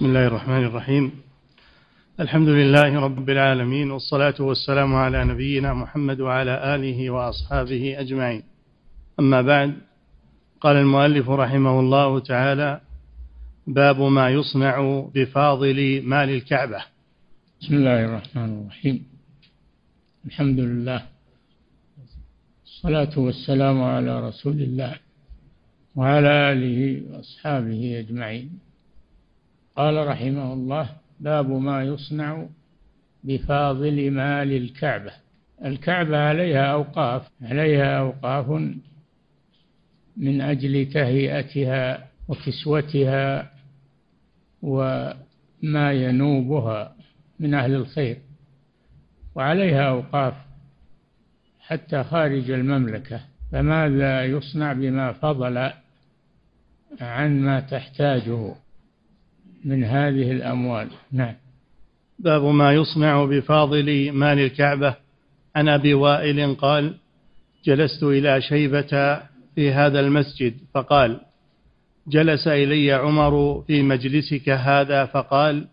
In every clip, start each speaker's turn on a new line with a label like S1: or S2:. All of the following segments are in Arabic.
S1: بسم الله الرحمن الرحيم. الحمد لله رب العالمين والصلاة والسلام على نبينا محمد وعلى آله وأصحابه أجمعين. أما بعد قال المؤلف رحمه الله تعالى باب ما يصنع بفاضل مال الكعبة.
S2: بسم الله الرحمن الرحيم. الحمد لله الصلاة والسلام على رسول الله وعلى آله وأصحابه أجمعين. قال رحمه الله باب ما يصنع بفاضل مال الكعبة. الكعبة عليها أوقاف عليها أوقاف من أجل تهيئتها وكسوتها وما ينوبها من أهل الخير وعليها أوقاف حتى خارج المملكة. فماذا يصنع بما فضل عن ما تحتاجه؟ من هذه الأموال. نعم.
S1: باب ما يصنع بفاضل مال الكعبة. عن أبي وائل قال جلست إلى شيبة في هذا المسجد فقال جلس إلي عمر في مجلسك هذا فقال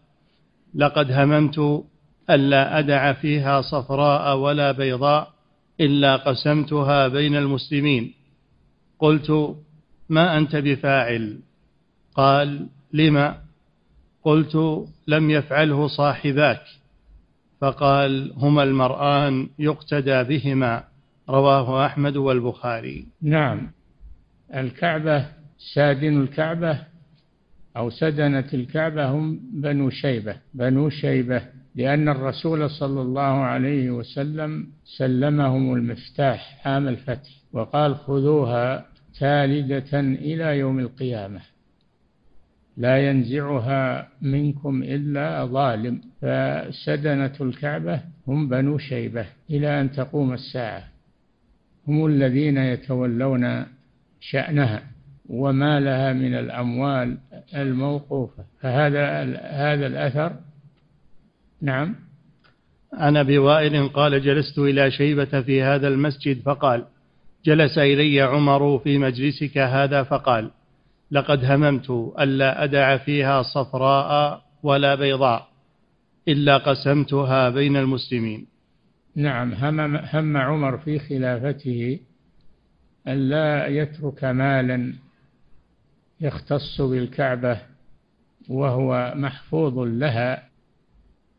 S1: لقد هممت ألا أدع فيها صفراء ولا بيضاء إلا قسمتها بين المسلمين. قلت ما أنت بفاعل؟ قال لم قلت لم يفعله صاحباك. فقال هما المرآن يقتدى بهما. رواه أحمد والبخاري.
S2: نعم. الكعبة سادن الكعبة أو سدنة الكعبة هم بنو شيبة. بنو شيبة لأن الرسول صلى الله عليه وسلم سلمهم المفتاح عام الفتح وقال خذوها تالدة إلى يوم القيامة. لا ينزعها منكم إلا ظالم. فسدنة الكعبة هم بنو شيبة إلى أن تقوم الساعة. هم الذين يتولون شأنها وما لها من الأموال الموقوفة. فهذا هذا الأثر. نعم.
S1: عن أبي وائل قال جلست إلى شيبة في هذا المسجد فقال جلس إلي عمر في مجلسك هذا فقال لقد هممت ألا أدع فيها صفراء ولا بيضاء إلا قسمتها بين المسلمين.
S2: نعم هم, هم عمر في خلافته ألا يترك مالا يختص بالكعبة وهو محفوظ لها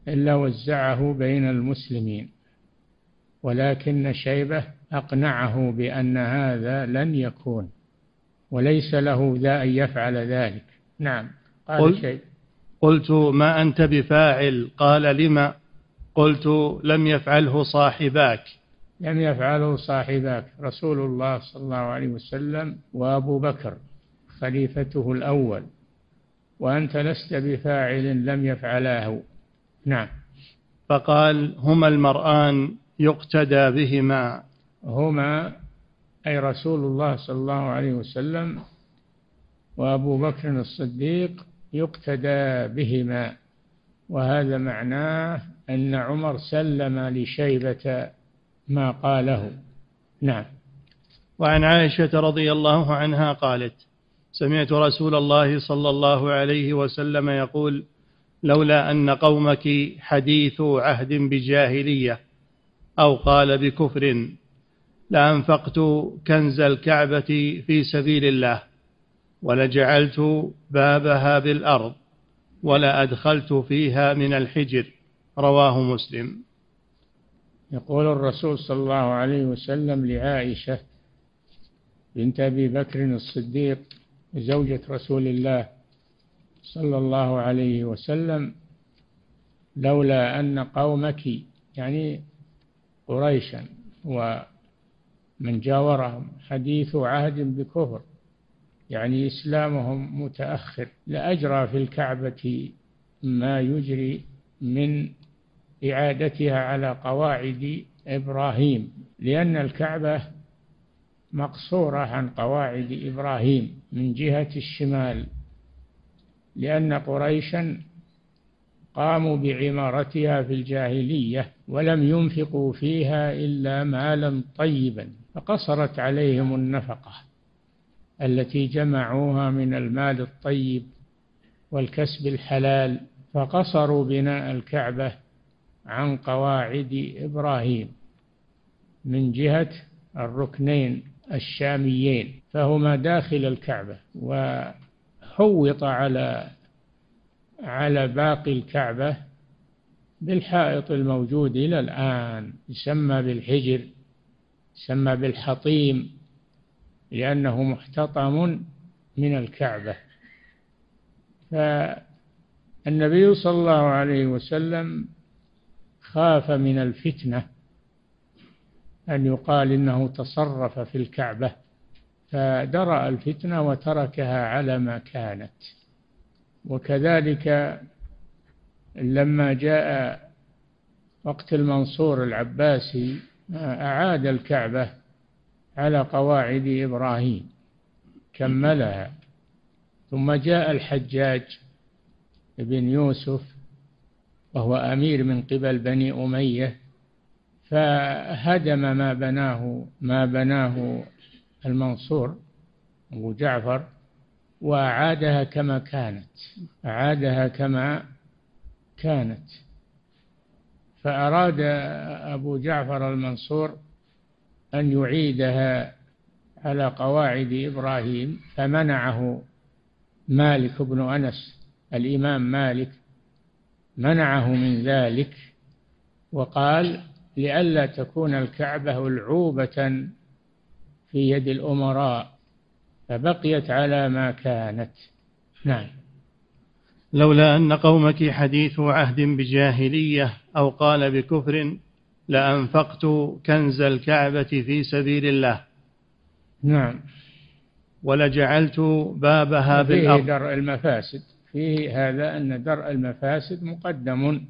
S2: إلا وزعه بين المسلمين ولكن شيبة أقنعه بأن هذا لن يكون. وليس له ذا أن يفعل ذلك. نعم. قال قل شيء
S1: قلت ما أنت بفاعل؟ قال لما؟ قلت لم يفعله صاحباك.
S2: لم يفعله صاحباك. رسول الله صلى الله عليه وسلم وأبو بكر خليفته الأول. وأنت لست بفاعل لم يفعلاه. نعم.
S1: فقال هما المرآن يقتدى بهما.
S2: هما أي رسول الله صلى الله عليه وسلم وأبو بكر الصديق يقتدى بهما وهذا معناه أن عمر سلم لشيبة ما قاله. نعم.
S1: وعن عائشة رضي الله عنها قالت سمعت رسول الله صلى الله عليه وسلم يقول لولا أن قومك حديث عهد بجاهلية أو قال بكفر لأنفقت كنز الكعبة في سبيل الله ولجعلت بابها بالأرض ولأدخلت فيها من الحجر. رواه مسلم.
S2: يقول الرسول صلى الله عليه وسلم لعائشة بنت أبي بكر الصديق زوجة رسول الله صلى الله عليه وسلم لولا أن قومك يعني قريشا ومن جاورهم حديث عهد بكفر يعني إسلامهم متأخر. لأجرى في الكعبة ما يجري من إعادتها على قواعد إبراهيم لأن الكعبة مقصورة عن قواعد إبراهيم من جهة الشمال لأن قريشا قاموا بعمارتها في الجاهلية ولم ينفقوا فيها إلا مالا طيبا. فقصرت عليهم النفقة التي جمعوها من المال الطيب والكسب الحلال فقصروا بناء الكعبة عن قواعد إبراهيم من جهة الركنين الشاميين فهما داخل الكعبة وحوط على على باقي الكعبة بالحائط الموجود إلى الآن يسمى بالحجر. يسمى بالحطيم لأنه محتطم من الكعبة. فالنبي صلى الله عليه وسلم خاف من الفتنة أن يقال إنه تصرف في الكعبة فدرأ الفتنة وتركها على ما كانت. وكذلك لما جاء وقت المنصور العباسي أعاد الكعبة على قواعد إبراهيم كملها. ثم جاء الحجاج بن يوسف وهو أمير من قبل بني أمية فهدم ما بناه ما بناه المنصور أبو جعفر وأعادها كما كانت أعادها كما كانت. فأراد أبو جعفر المنصور أن يعيدها على قواعد إبراهيم فمنعه مالك بن أنس الإمام مالك منعه من ذلك وقال لئلا تكون الكعبة ألعوبة في يد الأمراء فبقيت على ما كانت. نعم.
S1: لولا أن قومك حديث عهد بجاهلية أو قال بكفر لأنفقت كنز الكعبة في سبيل الله.
S2: نعم.
S1: ولجعلت بابها
S2: فيه
S1: بالأرض.
S2: درء المفاسد. فيه هذا أن درء المفاسد مقدم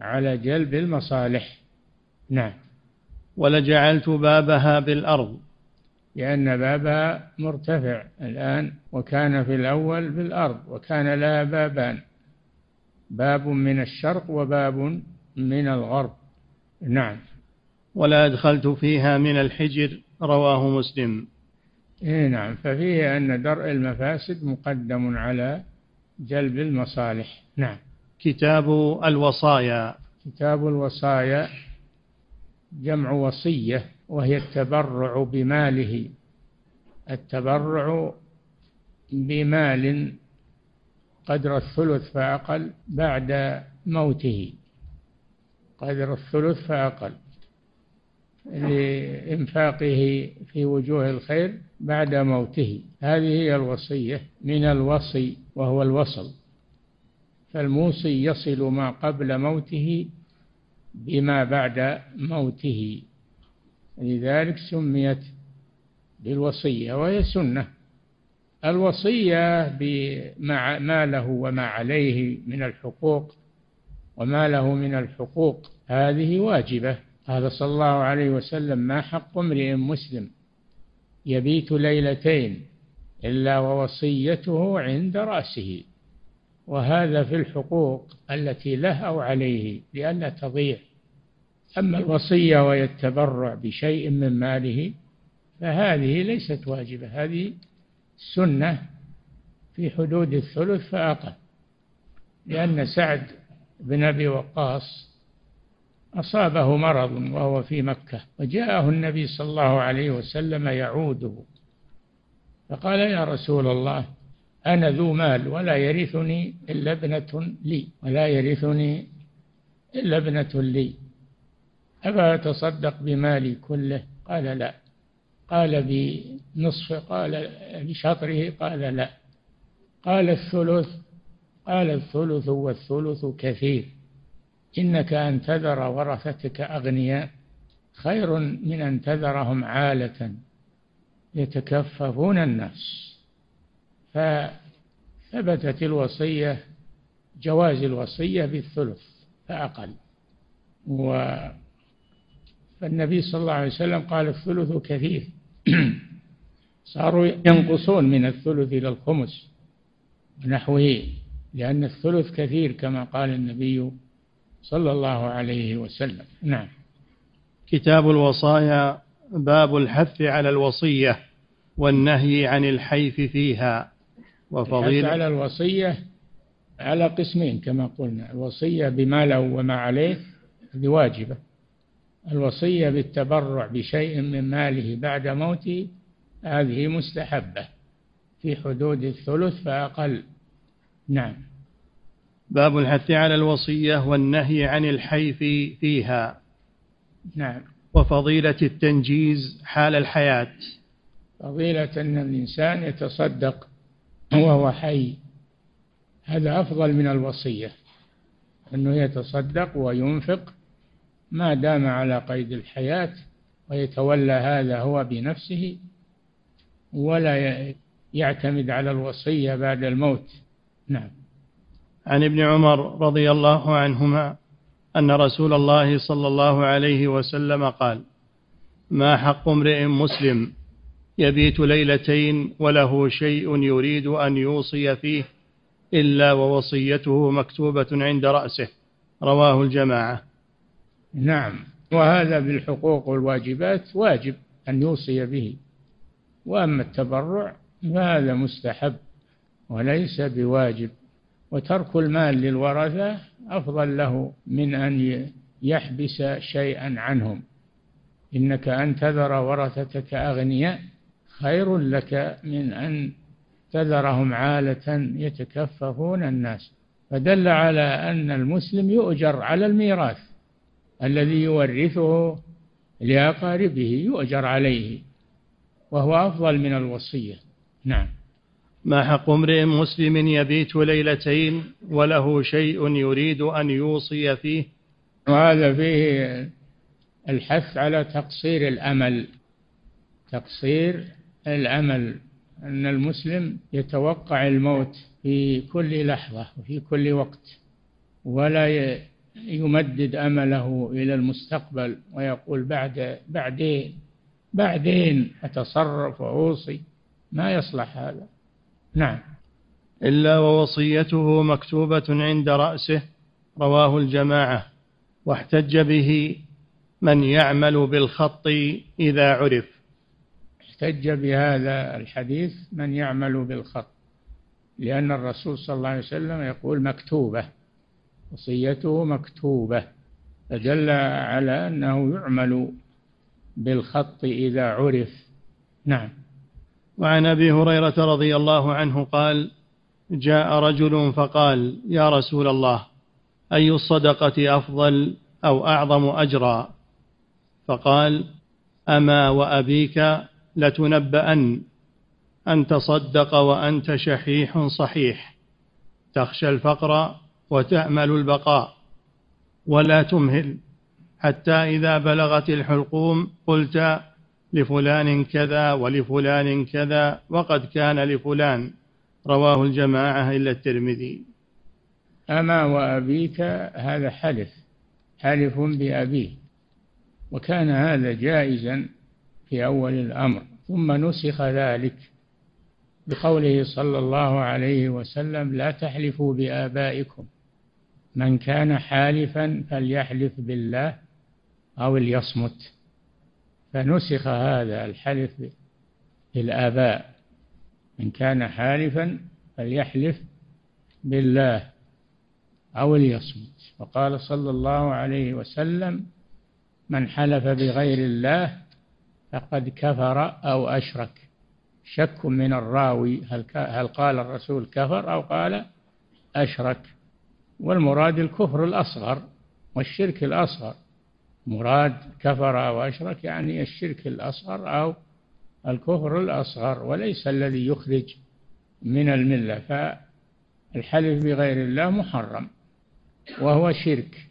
S2: على جلب المصالح. نعم.
S1: ولجعلت بابها بالأرض.
S2: لأن بابها مرتفع الآن وكان في الأول في الأرض وكان لها بابان. باب من الشرق وباب من الغرب. نعم.
S1: ولا أدخلت فيها من الحجر رواه مسلم.
S2: إيه نعم. ففيه أن درء المفاسد مقدم على جلب المصالح. نعم.
S1: كتاب الوصايا.
S2: كتاب الوصايا جمع وصية. وهي التبرع بماله التبرع بمال قدر الثلث فأقل بعد موته قدر الثلث فأقل لإنفاقه في وجوه الخير بعد موته. هذه هي الوصية من الوصي وهو الوصل. فالموصي يصل ما قبل موته بما بعد موته. لذلك سميت بالوصية وهي سنة. الوصية بما ما له وما عليه من الحقوق وما له من الحقوق هذه واجبة. قال صلى الله عليه وسلم ما حق امرئ مسلم يبيت ليلتين إلا ووصيته عند رأسه؟ وهذا في الحقوق التي له أو عليه لئلا تضيع أما الوصية وهي التبرع بشيء من ماله فهذه ليست واجبة. هذه سنة في حدود الثلث فأقل. لأن سعد بن أبي وقاص أصابه مرض وهو في مكة وجاءه النبي صلى الله عليه وسلم يعوده. فقال يا رسول الله أنا ذو مال ولا يرثني إلا ابنة لي ولا يرثني إلا ابنة لي. أفأتصدق بمالي كله؟ قال لا. قال بنصف قال بشطره؟ قال لا. قال الثلث؟ قال الثلث والثلث كثير. إنك أن تذر ورثتك أغنياء خير من أن تذرهم عالة. يتكففون الناس. فثبتت الوصية جواز الوصية بالثلث فأقل. و فالنبي صلى الله عليه وسلم قال الثلث كثير صاروا ينقصون من الثلث إلى الخمس نحوه لأن الثلث كثير كما قال النبي صلى الله عليه وسلم. نعم.
S1: كتاب الوصايا باب الحث على الوصية والنهي عن الحيف فيها.
S2: وفضيلة على الوصية على قسمين كما قلنا الوصية بما له وما عليه هذه واجبة. الوصية بالتبرع بشيء من ماله بعد موته هذه مستحبة. في حدود الثلث فأقل. نعم.
S1: باب الحث على الوصية والنهي عن الحيف فيها.
S2: نعم.
S1: وفضيلة التنجيز حال الحياة.
S2: فضيلة أن الإنسان يتصدق وهو حي. هذا أفضل من الوصية أنه يتصدق وينفق ما دام على قيد الحياة ويتولى هذا هو بنفسه ولا يعتمد على الوصية بعد الموت. نعم.
S1: عن ابن عمر رضي الله عنهما أن رسول الله صلى الله عليه وسلم قال ما حق امرئ مسلم يبيت ليلتين وله شيء يريد أن يوصي فيه إلا ووصيته مكتوبة عند رأسه. رواه الجماعة.
S2: نعم. وهذا بالحقوق والواجبات واجب أن يوصي به. وأما التبرع فهذا مستحب وليس بواجب وترك المال للورثة أفضل له من أن يحبس شيئا عنهم. إنك أن تذر ورثتك أغنياء خير لك من أن تذرهم عالة يتكففون الناس. فدل على أن المسلم يؤجر على الميراث. الذي يورثه لأقاربه يؤجر عليه وهو أفضل من الوصية. نعم.
S1: ما حق امرئ مسلم يبيت ليلتين وله شيء يريد أن يوصي فيه؟
S2: وهذا فيه الحث على تقصير الأمل. تقصير الأمل أن المسلم يتوقع الموت في كل لحظة وفي كل وقت ولا يمدد أمله إلى المستقبل ويقول بعد بعدين بعدين أتصرف وأوصي ما يصلح هذا. نعم.
S1: إلا ووصيته مكتوبة عند رأسه رواه الجماعة واحتج به من يعمل بالخط إذا عرف.
S2: احتج بهذا الحديث من يعمل بالخط لأن الرسول صلى الله عليه وسلم يقول مكتوبة. وصيته مكتوبة فدل على أنه يعمل بالخط إذا عرف. نعم.
S1: وعن أبي هريرة رضي الله عنه قال جاء رجل فقال يا رسول الله أي الصدقة أفضل أو أعظم أجرا؟ فقال أما وأبيك لتنبأن أن تصدق وأنت شحيح صحيح تخشى الفقر وتأمل البقاء ولا تمهل حتى إذا بلغت الحلقوم قلت لفلان كذا ولفلان كذا وقد كان لفلان. رواه الجماعة إلا الترمذي.
S2: أما وأبيك هذا حلف حلف بأبيه وكان هذا جائزا في أول الأمر ثم نسخ ذلك بقوله صلى الله عليه وسلم لا تحلفوا بآبائكم من كان حالفا فليحلف بالله أو ليصمت. فنسخ هذا الحلف بالآباء. من كان حالفا فليحلف بالله أو ليصمت. وقال صلى الله عليه وسلم من حلف بغير الله فقد كفر أو أشرك. شك من الراوي هل قال الرسول كفر أو قال أشرك؟ والمراد الكفر الأصغر والشرك الأصغر. مراد كفر أو أشرك يعني الشرك الأصغر أو الكفر الأصغر وليس الذي يخرج من الملة فالحلف بغير الله محرم وهو شرك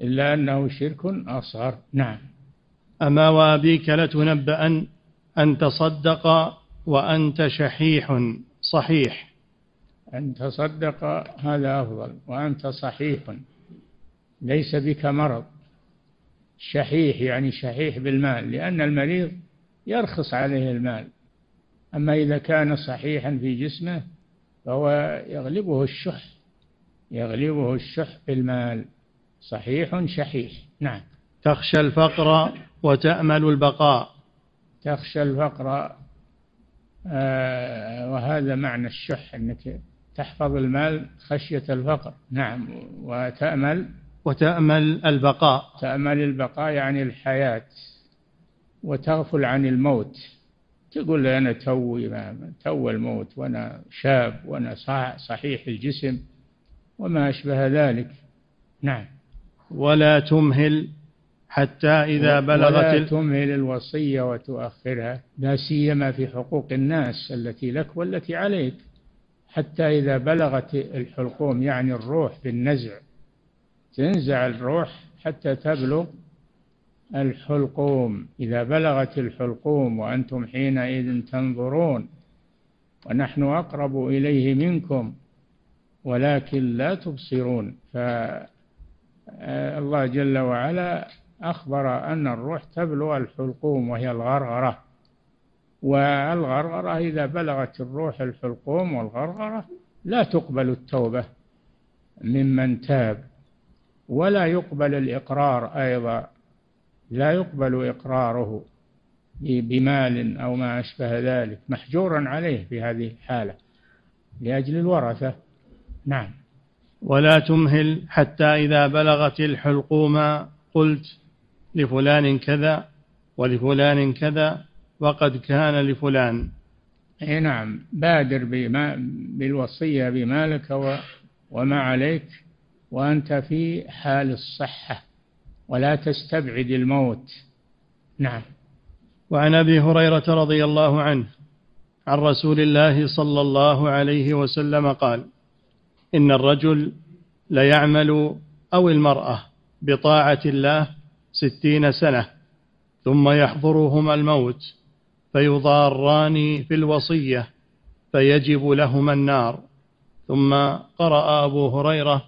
S2: إلا أنه شرك أصغر. نعم.
S1: أما وأبيك لتنبأن أن تصدق وأنت شحيح صحيح.
S2: أن تصدق هذا أفضل وأنت صحيح. ليس بك مرض. شحيح يعني شحيح بالمال لأن المريض يرخص عليه المال. أما إذا كان صحيحا في جسمه فهو يغلبه الشح يغلبه الشح بالمال. صحيح شحيح. نعم.
S1: تخشى الفقر وتأمل البقاء.
S2: تخشى الفقر. آه وهذا معنى الشح أنك تحفظ المال خشية الفقر. نعم. وتأمل؟
S1: وتأمل البقاء.
S2: تأمل البقاء يعني الحياة. وتغفل عن الموت. تقول لي أنا توي تو الموت وأنا شاب وأنا صحيح الجسم وما أشبه ذلك. نعم.
S1: ولا تمهل حتى إذا بلغت
S2: ولا تمهل الوصية وتؤخرها. لا سيما في حقوق الناس التي لك والتي عليك. حتى إذا بلغت الحلقوم يعني الروح بالنزع تنزع الروح حتى تبلغ الحلقوم. إذا بلغت الحلقوم وأنتم حينئذ تنظرون ونحن أقرب إليه منكم ولكن لا تبصرون. فالله جل وعلا أخبر أن الروح تبلغ الحلقوم وهي الغرغرة. والغرغرة إذا بلغت الروح الحلقوم والغرغرة لا تقبل التوبة ممن تاب ولا يقبل الإقرار أيضا لا يقبل إقراره بمال أو ما أشبه ذلك. محجورا عليه في هذه الحالة لأجل الورثة. نعم.
S1: ولا تمهل حتى إذا بلغت الحلقوم قلت لفلان كذا ولفلان كذا وقد كان لفلان.
S2: إي نعم بادر بما بالوصية بمالك وما عليك وأنت في حال الصحة ولا تستبعد الموت. نعم.
S1: وعن أبي هريرة رضي الله عنه عن رسول الله صلى الله عليه وسلم قال إن الرجل ليعمل أو المرأة بطاعة الله ستين سنة ثم يحضرهما الموت فيضاران في الوصية فيجب لهما النار. ثم قرأ أبو هريرة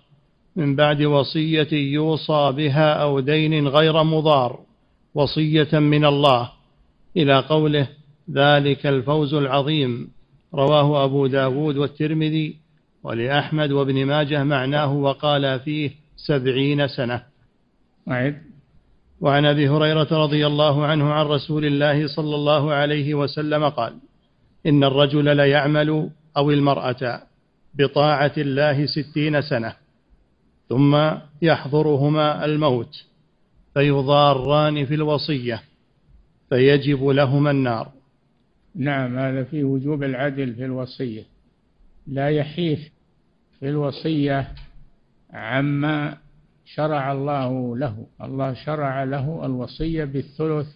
S1: من بعد وصية يوصى بها أو دين غير مضار وصية من الله. إلى قوله ذلك الفوز العظيم رواه أبو داود والترمذي ولأحمد وابن ماجه معناه وقال فيه سبعين سنة.
S2: أعد.
S1: وعن أبي هريرة رضي الله عنه عن رسول الله صلى الله عليه وسلم قال إن الرجل ليعمل أو المرأة بطاعة الله ستين سنة ثم يحضرهما الموت فيضاران في الوصية فيجب لهما النار.
S2: نعم هذا في وجوب العدل في الوصية. لا يحيف في الوصية عما شرع الله له. الله شرع له الوصية بالثلث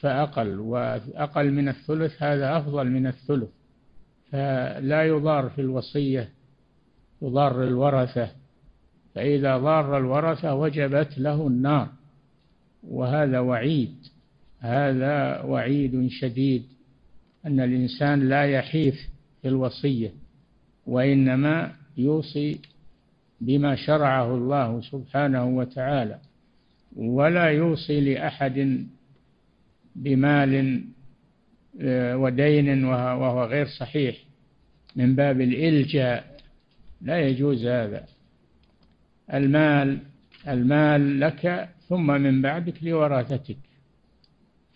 S2: فأقل وأقل من الثلث هذا أفضل من الثلث. فلا يضار في الوصية يضار الورثة. فإذا ضار الورثة وجبت له النار. وهذا وعيد هذا وعيد شديد أن الإنسان لا يحيف في الوصية وإنما يوصي بما شرعه الله سبحانه وتعالى ولا يوصي لأحد بمال آه، ودين وهو غير صحيح. من باب الإلجاء لا يجوز هذا. المال المال لك ثم من بعدك لوراثتك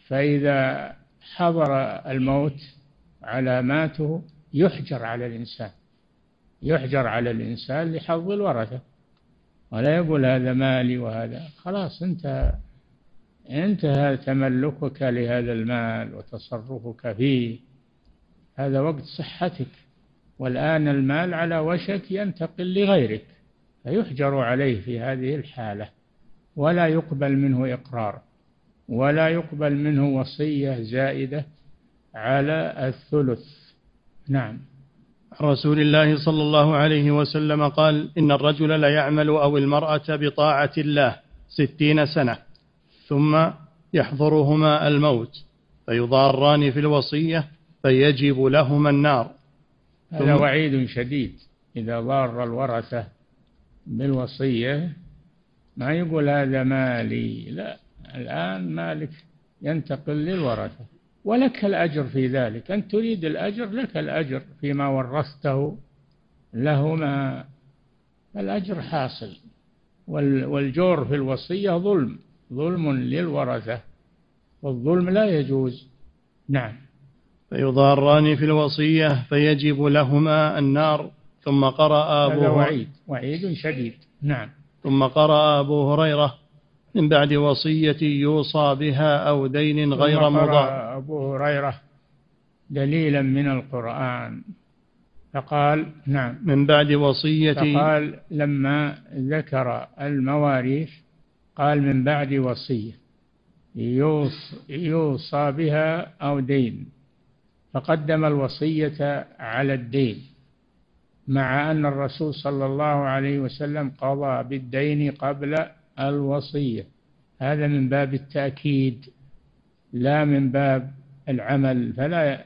S2: فإذا حضر الموت علاماته يحجر على الإنسان. يحجر على الإنسان لحظ الورثة. ولا يقول هذا مالي وهذا. خلاص انتهى انتهى تملكك لهذا المال وتصرفك فيه. هذا وقت صحتك. والآن المال على وشك ينتقل لغيرك. فيحجر عليه في هذه الحالة. ولا يقبل منه إقرار. ولا يقبل منه وصية زائدة على الثلث. نعم.
S1: رسول الله صلى الله عليه وسلم قال إن الرجل ليعمل أو المرأة بطاعة الله ستين سنة ثم يحضرهما الموت فيضاران في الوصية فيجب لهما النار.
S2: هذا وعيد شديد. إذا ضار الورثة بالوصية ما يقول هذا مالي لا الآن مالك ينتقل للورثة. ولك الأجر في ذلك. أنت تريد الأجر لك الأجر فيما ورثته لهما. الأجر حاصل. والجور في الوصية ظلم. ظلم للورثة. والظلم لا يجوز. نعم.
S1: فيضاران في الوصية فيجب لهما النار. ثم قرأ أبو
S2: هذا وعيد. وعيد شديد. نعم.
S1: ثم قرأ أبو هريرة من بعد وصية يوصى بها أو دين غير مضار
S2: أبو هريرة دليلا من القرآن. فقال نعم.
S1: من بعد وصية
S2: فقال لما ذكر المواريث قال من بعد وصية يوصى بها أو دين. فقدم الوصية على الدين مع أن الرسول صلى الله عليه وسلم قضى بالدين قبل الوصية. هذا من باب التأكيد لا من باب العمل. فلا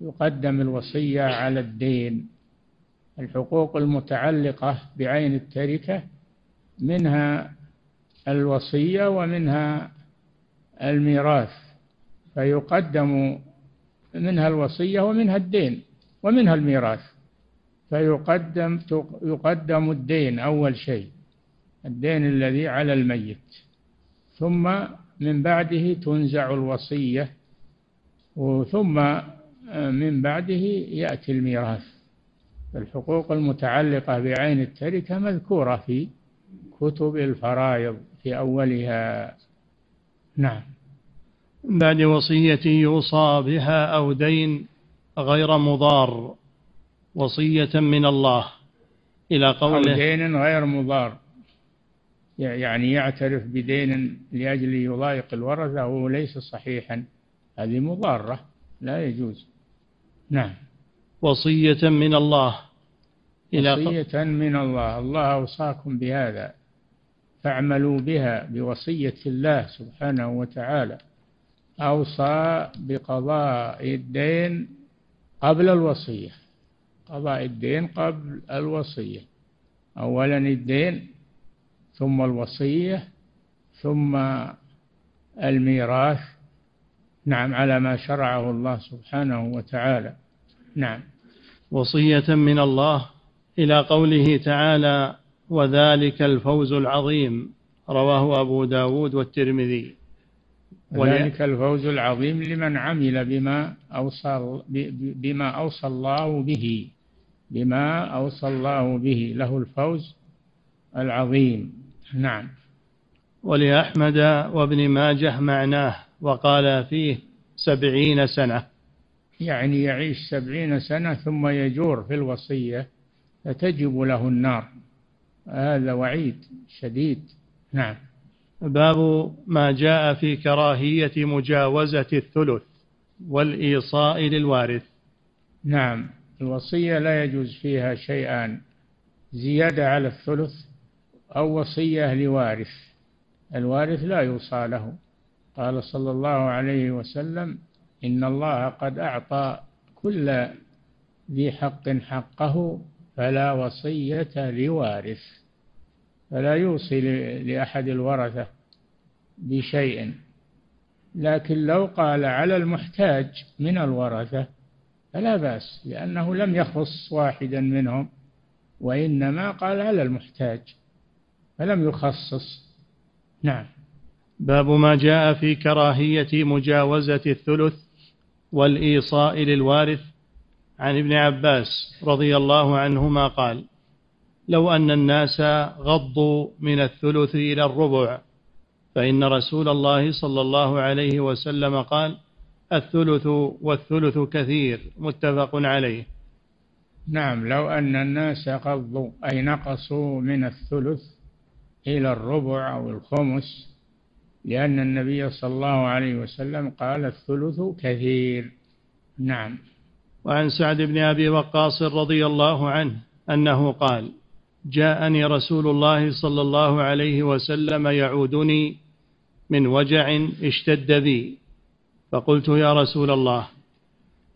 S2: يقدم الوصية على الدين. الحقوق المتعلقة بعين التركة منها الوصية ومنها الميراث. فيقدم منها الوصية ومنها الدين ومنها الميراث. فيقدم يقدم الدين أول شيء. الدين الذي على الميت. ثم من بعده تنزع الوصية ثم من بعده يأتي الميراث. الحقوق المتعلقة بعين التركة مذكورة في كتب الفرائض في أولها. نعم.
S1: بعد وصية يوصى بها أو دين غير مضار وصية من الله إلى قوله
S2: أو دين غير مضار. يعني يعترف بدين لأجل يضايق الورثة وهو ليس صحيحا. هذه مضارة لا يجوز. نعم.
S1: وصية من الله.
S2: إلى وصية من الله. الله أوصاكم بهذا. فاعملوا بها بوصية الله سبحانه وتعالى. أوصى بقضاء الدين قبل الوصية. قضاء الدين قبل الوصية. أولا الدين ثم الوصية ثم الميراث. نعم على ما شرعه الله سبحانه وتعالى. نعم.
S1: وصية من الله إلى قوله تعالى وذلك الفوز العظيم رواه أبو داود والترمذي.
S2: وذلك الفوز العظيم لمن عمل بما أوصى بما أوصى الله به. بما أوصى الله به. له الفوز العظيم. نعم.
S1: ولأحمد وابن ماجه معناه وقال فيه سبعين سنة.
S2: يعني يعيش سبعين سنة ثم يجور في الوصية فتجب له النار. هذا وعيد شديد. نعم.
S1: باب ما جاء في كراهية مجاوزة الثلث والإيصاء للوارث.
S2: نعم. الوصية لا يجوز فيها شيئان زيادة على الثلث أو وصية لوارث. الوارث لا يوصى له. قال صلى الله عليه وسلم إن الله قد أعطى كل ذي حق حقه فلا وصية لوارث فلا يوصي لأحد الورثة بشيء. لكن لو قال على المحتاج من الورثة فلا بأس لأنه لم يخص واحدا منهم وإنما قال على المحتاج. فلم يخصص. نعم.
S1: باب ما جاء في كراهية مجاوزة الثلث والإيصاء للوارث. عن ابن عباس رضي الله عنهما قال لو أن الناس غضوا من الثلث إلى الربع فإن رسول الله صلى الله عليه وسلم قال الثلث والثلث كثير متفق عليه.
S2: نعم. لو أن الناس غضوا أي نقصوا من الثلث إلى الربع أو الخمس لأن النبي صلى الله عليه وسلم قال الثلث كثير. نعم.
S1: وعن سعد بن أبي وقاص رضي الله عنه أنه قال جاءني رسول الله صلى الله عليه وسلم يعودني من وجع اشتد بي فقلت يا رسول الله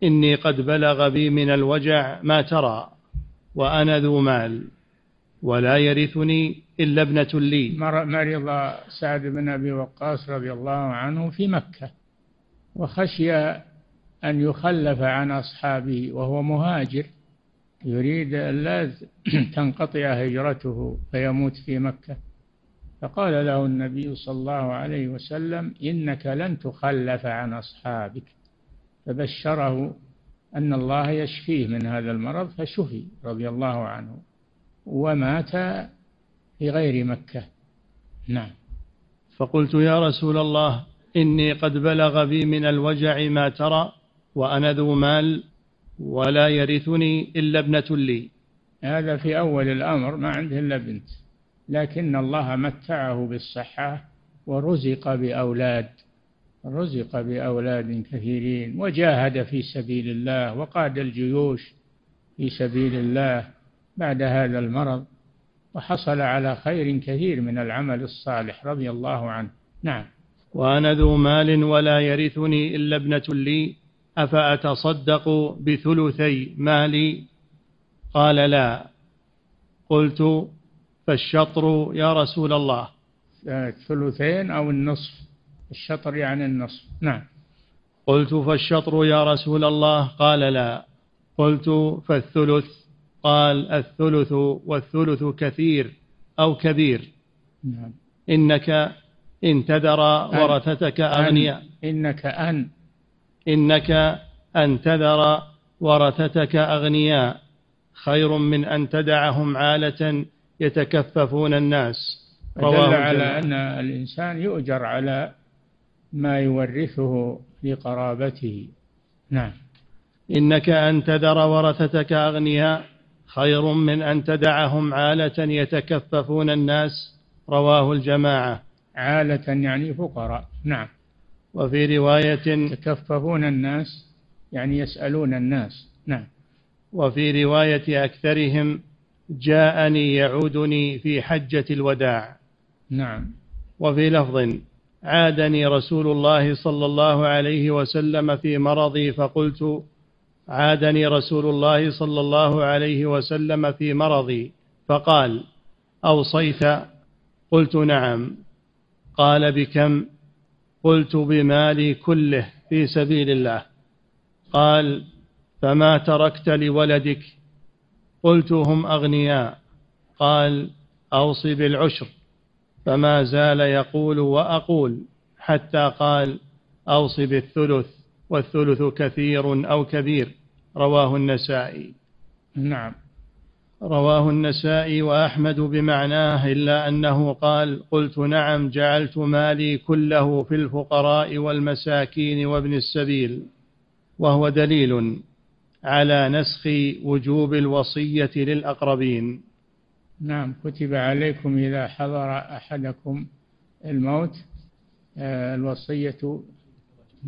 S1: إني قد بلغ بي من الوجع ما ترى وأنا ذو مال ولا يرثني إلا ابنة لي.
S2: مرض سعد بن أبي وقاص رضي الله عنه في مكة وخشي أن يخلف عن أصحابه وهو مهاجر. يريد أن لا تنقطع هجرته فيموت في مكة. فقال له النبي صلى الله عليه وسلم إنك لن تخلف عن أصحابك. فبشره أن الله يشفيه من هذا المرض فشفي رضي الله عنه. ومات في غير مكة. نعم.
S1: فقلت يا رسول الله إني قد بلغ بي من الوجع ما ترى وأنا ذو مال ولا يرثني إلا ابنة لي.
S2: هذا في أول الأمر ما عنده إلا بنت. لكن الله متعه بالصحة ورزق بأولاد رزق بأولاد كثيرين وجاهد في سبيل الله وقاد الجيوش في سبيل الله بعد هذا المرض. وحصل على خير كثير من العمل الصالح رضي الله عنه. نعم.
S1: وأنا ذو مال ولا يرثني إلا ابنة لي أفأتصدق بثلثي مالي؟ قال لا. قلت فالشطر يا رسول الله.
S2: الثلثين أو النصف. الشطر يعني النصف. نعم.
S1: قلت فالشطر يا رسول الله؟ قال لا. قلت فالثلث قال الثلث والثلث كثير أو كبير. نعم. إنك إن تذر ورثتك أغنياء.
S2: إنك أن.
S1: إنك أن تذر ورثتك أغنياء. خير من أن تدعهم عالة يتكففون الناس.
S2: رواه على أن الإنسان يؤجر على ما يورثه لقرابته نعم.
S1: إنك أن تذر ورثتك أغنياء. خير من أن تدعهم عالة يتكففون الناس. رواه الجماعة.
S2: عالة يعني فقراء. نعم.
S1: وفي رواية
S2: يتكففون الناس يعني يسألون الناس. نعم.
S1: وفي رواية أكثرهم جاءني يعودني في حجة الوداع.
S2: نعم.
S1: وفي لفظ عادني رسول الله صلى الله عليه وسلم في مرضي فقلت عادني رسول الله صلى الله عليه وسلم في مرضي فقال أوصيت؟ قلت نعم. قال بكم؟ قلت بمالي كله في سبيل الله. قال فما تركت لولدك؟ قلت هم أغنياء. قال أوصي بالعشر. فما زال يقول وأقول حتى قال أوصي بالثلث والثلث كثير أو كبير. رواه النسائي.
S2: نعم.
S1: رواه النسائي وأحمد بمعناه إلا أنه قال قلت نعم جعلت مالي كله في الفقراء والمساكين وابن السبيل وهو دليل على نسخ وجوب الوصية للأقربين.
S2: نعم. كتب عليكم إذا حضر أحدكم الموت آه، الوصية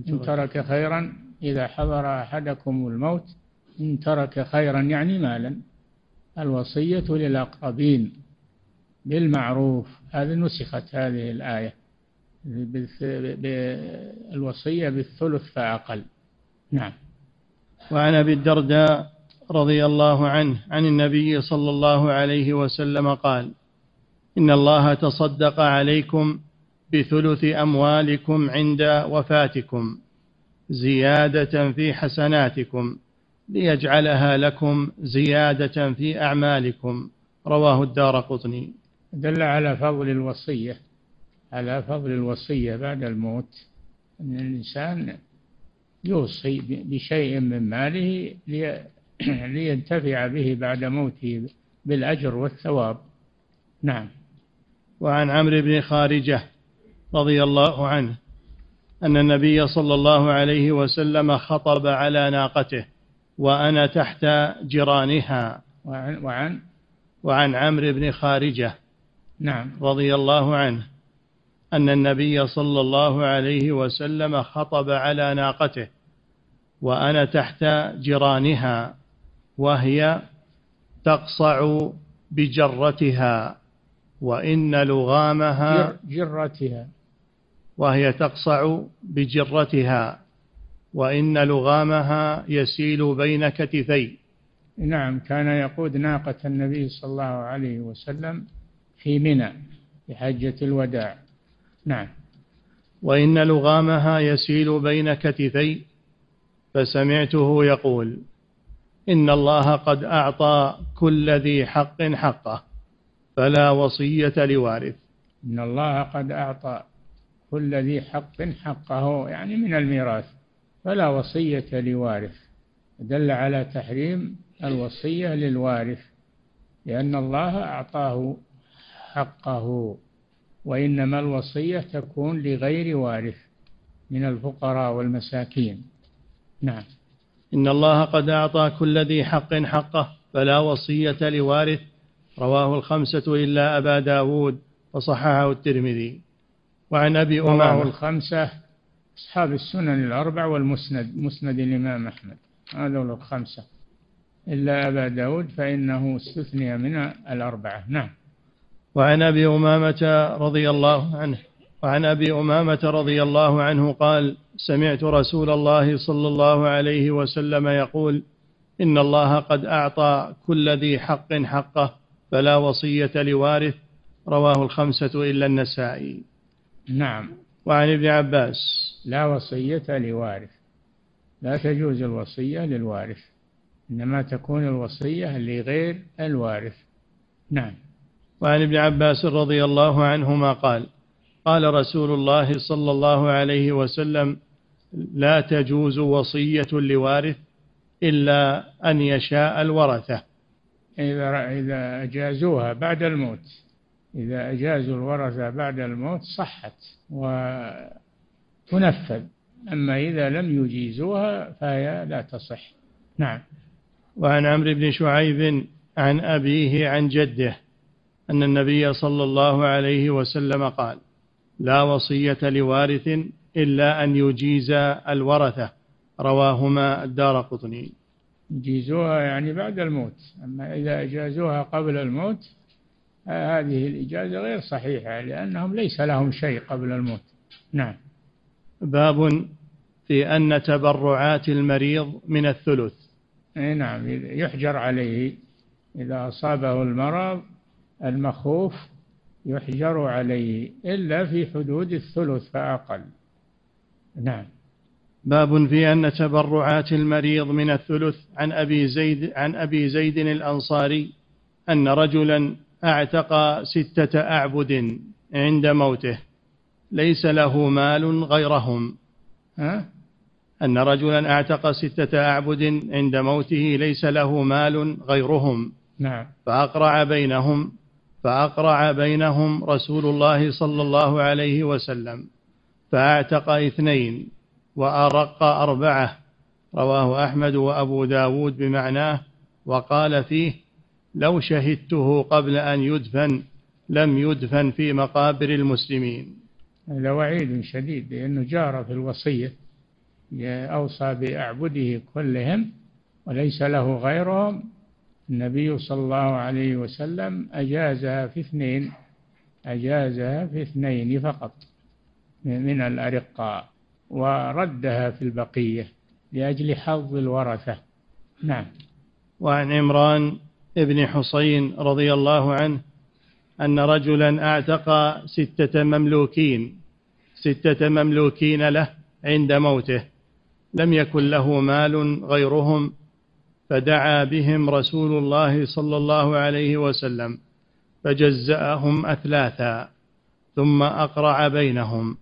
S2: إن ترك خيرا. إذا حضر أحدكم الموت إن ترك خيرا يعني مالا الوصية للأقربين بالمعروف هذه نسخت هذه الآية بالوصية بالثلث فأقل. نعم.
S1: وعن أبي الدرداء رضي الله عنه عن النبي صلى الله عليه وسلم قال إن الله تصدق عليكم بثلث أموالكم عند وفاتكم. زيادة في حسناتكم ليجعلها لكم زيادة في أعمالكم. رواه الدار قطني.
S2: دل على فضل الوصية على فضل الوصية بعد الموت أن الإنسان يوصي بشيء من ماله لينتفع به بعد موته بالأجر والثواب. نعم.
S1: وعن عمرو بن خارجة رضي الله عنه أن النبي صلى الله عليه وسلم خطب على ناقته وأنا تحت جيرانها.
S2: وعن وعن؟
S1: وعن عمرو بن خارجة
S2: نعم.
S1: رضي الله عنه أن النبي صلى الله عليه وسلم خطب على ناقته وأنا تحت جيرانها وهي تقصع بجرتها وإن لغامها
S2: جرتها.
S1: وهي تقصع بجرتها وإن لغامها يسيل بين كتفي.
S2: نعم كان يقود ناقة النبي صلى الله عليه وسلم في منى في حجة الوداع. نعم.
S1: وإن لغامها يسيل بين كتفي فسمعته يقول إن الله قد أعطى كل ذي حق حقه فلا وصية لوارث.
S2: إن الله قد أعطى كل ذي حق حقه يعني من الميراث. فلا وصية لوارث. دل على تحريم الوصية للوارث لأن الله أعطاه حقه. وإنما الوصية تكون لغير وارث من الفقراء والمساكين. نعم.
S1: إن الله قد أعطى كل ذي حق حقه فلا وصية لوارث. رواه الخمسة إلا أبا داود وصححه الترمذي. وعن أبي أمامة
S2: الخمسة أصحاب السنن الأربع والمسند مسند الإمام أحمد. هذا الخمسة. إلا أبا داود فإنه استثني من الأربعة. نعم.
S1: وعن أبي أمامة رضي الله عنه وعن أبي أمامة رضي الله عنه قال سمعت رسول الله صلى الله عليه وسلم يقول إن الله قد أعطى كل ذي حق حقه فلا وصية لوارث. رواه الخمسة إلا النسائي.
S2: نعم.
S1: وعن ابن عباس
S2: لا وصية لوارث. لا تجوز الوصية للوارث إنما تكون الوصية لغير الوارث. نعم.
S1: وعن ابن عباس رضي الله عنهما قال قال رسول الله صلى الله عليه وسلم لا تجوز وصية لوارث إلا أن يشاء الورثة.
S2: إذا إذا أجازوها بعد الموت. إذا أجازوا الورثة بعد الموت صحت وتنفذ أما إذا لم يجيزوها فهي لا تصح. نعم.
S1: وعن عمرو بن شعيب عن أبيه عن جده أن النبي صلى الله عليه وسلم قال لا وصية لوارث إلا أن يجيز الورثة. رواهما الدار قطني.
S2: يجيزوها يعني بعد الموت أما إذا أجازوها قبل الموت هذه الإجازة غير صحيحة لأنهم ليس لهم شيء قبل الموت. نعم.
S1: باب في أن تبرعات المريض من الثلث.
S2: أي نعم يحجر عليه. إذا أصابه المرض المخوف يحجر عليه إلا في حدود الثلث فأقل. نعم.
S1: باب في أن تبرعات المريض من الثلث. عن أبي زيد عن أبي زيد الأنصاري أن رجلا أعتق ستة أعبد عند موته. ليس له مال غيرهم. ها؟ أن رجلا أعتق ستة أعبد عند موته ليس له مال غيرهم.
S2: نعم.
S1: فأقرع بينهم فأقرع بينهم رسول الله صلى الله عليه وسلم. فأعتق اثنين وأرق أربعة. رواه أحمد وأبو داود بمعناه. وقال فيه لو شهدته قبل أن يدفن لم يدفن في مقابر المسلمين.
S2: هذا وعيد شديد لأنه جار في الوصية أوصى بأعبده كلهم وليس له غيرهم. النبي صلى الله عليه وسلم أجازها في اثنين أجازها في اثنين فقط من الأرقاء وردها في البقية لأجل حظ الورثة. نعم.
S1: وعن عمران ابن حصين رضي الله عنه أن رجلا أعتق ستة مملوكين ستة مملوكين له عند موته لم يكن له مال غيرهم فدعا بهم رسول الله صلى الله عليه وسلم فجزأهم أثلاثا ثم أقرع بينهم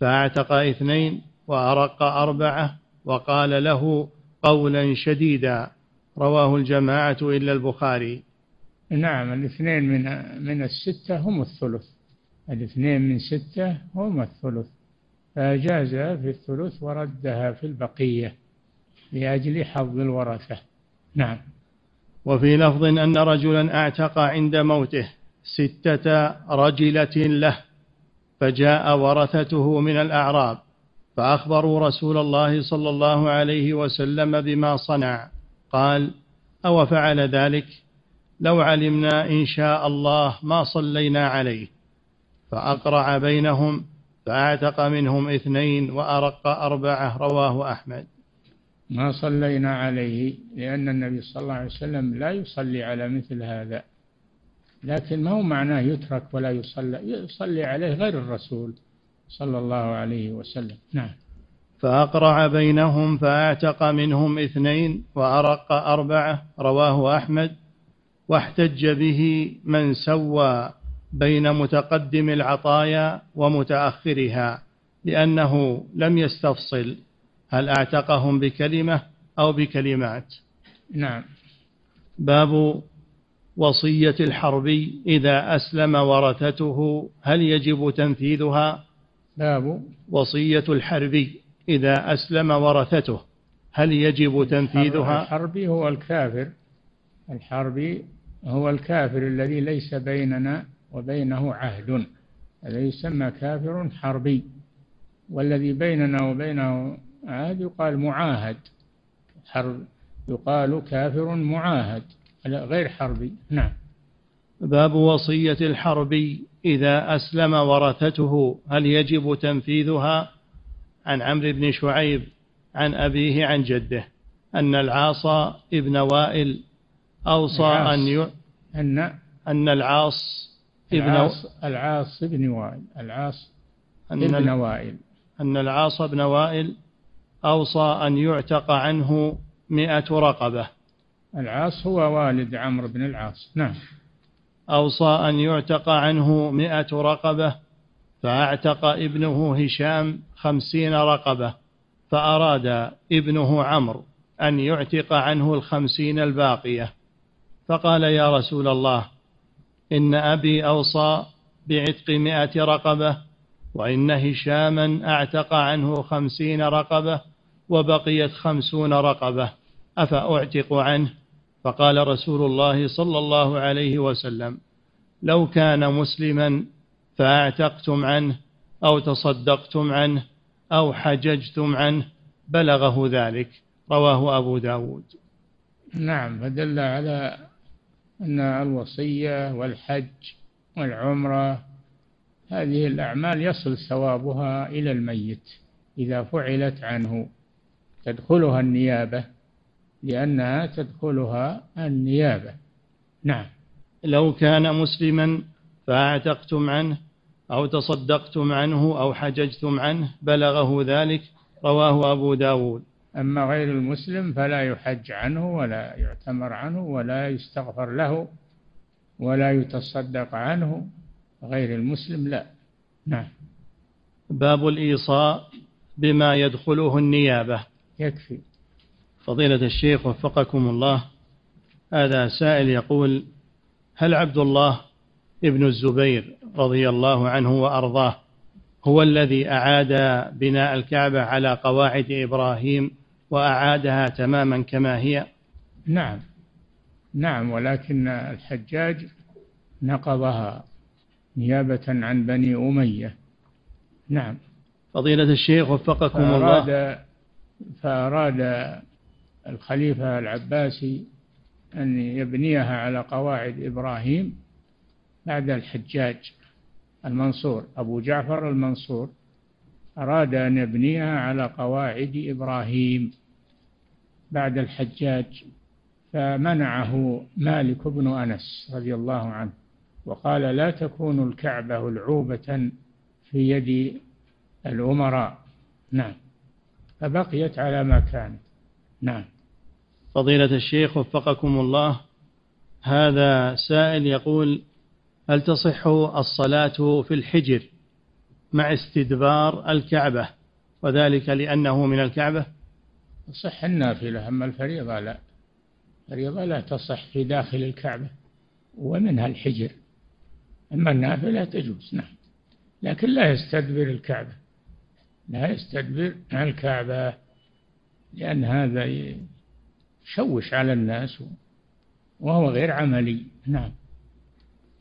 S1: فأعتق اثنين وأرق أربعة وقال له قولا شديدا رواه الجماعة إلا البخاري.
S2: نعم الاثنين من من الستة هم الثلث. الاثنين من ستة هم الثلث. فأجازها في الثلث وردها في البقية لأجل حظ الورثة. نعم.
S1: وفي لفظ أن رجلا اعتق عند موته ستة رجلة له فجاء ورثته من الأعراب فأخبروا رسول الله صلى الله عليه وسلم بما صنع. قال أو فعل ذلك؟ لو علمنا إن شاء الله ما صلينا عليه. فأقرع بينهم فأعتق منهم اثنين وأرق أربعة رواه أحمد.
S2: ما صلينا عليه لأن النبي صلى الله عليه وسلم لا يصلي على مثل هذا. لكن ما هو معناه يترك ولا يصلى يصلي عليه غير الرسول صلى الله عليه وسلم. نعم.
S1: فأقرع بينهم فأعتق منهم اثنين وأرق أربعة رواه أحمد. واحتج به من سوى بين متقدم العطايا ومتأخرها لأنه لم يستفصل هل أعتقهم بكلمة أو بكلمات.
S2: نعم.
S1: باب وصية الحربي إذا أسلم ورثته هل يجب تنفيذها؟
S2: باب
S1: وصية الحربي إذا أسلم ورثته هل يجب تنفيذها؟
S2: الحربي هو الكافر. الحربي هو الكافر الذي ليس بيننا وبينه عهد. هذا يسمى كافر حربي. والذي بيننا وبينه عهد يقال معاهد. حرب يقال كافر معاهد غير حربي. نعم.
S1: باب وصية الحربي إذا أسلم ورثته هل يجب تنفيذها؟ عن عمرو بن شعيب عن أبيه عن جده أن العاص ابن وائل أوصى أن ي...
S2: أن
S1: أن العاص
S2: ابن العاص, العاص ابن وائل العاص أن ابن وائل.
S1: أن العاص بن وائل أوصى أن يعتق عنه مئة رقبة.
S2: العاص هو والد عمرو بن العاص. نعم.
S1: أوصى أن يعتق عنه مئة رقبة فأعتق ابنه هشام خمسين رقبة فأراد ابنه عمرو أن يعتق عنه الخمسين الباقية. فقال يا رسول الله إن أبي أوصى بعتق مئة رقبة وإن هشاما أعتق عنه خمسين رقبة وبقيت خمسون رقبة. أفأعتق عنه؟ فقال رسول الله صلى الله عليه وسلم لو كان مسلما فأعتقتم عنه أو تصدقتم عنه أو حججتم عنه بلغه ذلك. رواه أبو داود.
S2: نعم فدل على أن الوصية والحج والعمرة هذه الأعمال يصل ثوابها إلى الميت إذا فعلت عنه. تدخلها النيابة لأنها تدخلها النيابة. نعم.
S1: لو كان مسلما فأعتقتم عنه أو تصدقتم عنه أو حججتم عنه بلغه ذلك رواه أبو داود.
S2: أما غير المسلم فلا يحج عنه ولا يعتمر عنه ولا يستغفر له ولا يتصدق عنه غير المسلم لا. نعم.
S1: باب الإيصاء بما يدخله النيابة.
S2: يكفي.
S1: فضيلة الشيخ وفقكم الله هذا سائل يقول هل عبد الله ابن الزبير رضي الله عنه وأرضاه هو الذي أعاد بناء الكعبة على قواعد إبراهيم وأعادها تماما كما هي.
S2: نعم. نعم ولكن الحجاج نقضها نيابة عن بني أمية. نعم.
S1: فضيلة الشيخ وفقكم
S2: فأراد
S1: الله.
S2: فأراد الخليفة العباسي أن يبنيها على قواعد إبراهيم بعد الحجاج. المنصور أبو جعفر المنصور أراد أن يبنيها على قواعد إبراهيم بعد الحجاج فمنعه مالك بن أنس رضي الله عنه وقال لا تكون الكعبة العوبة في يد الأمراء. نعم. فبقيت على ما كانت نعم.
S1: فضيلة الشيخ وفقكم الله هذا سائل يقول هل تصح الصلاة في الحجر مع استدبار الكعبة وذلك لأنه من الكعبة؟
S2: تصح النافلة أما الفريضة لا. الفريضة لا تصح في داخل الكعبة ومنها الحجر. أما النافلة تجوز نعم. لكن لا يستدبر الكعبة. لا يستدبر الكعبة لأن هذا يشوش على الناس وهو غير عملي. نعم.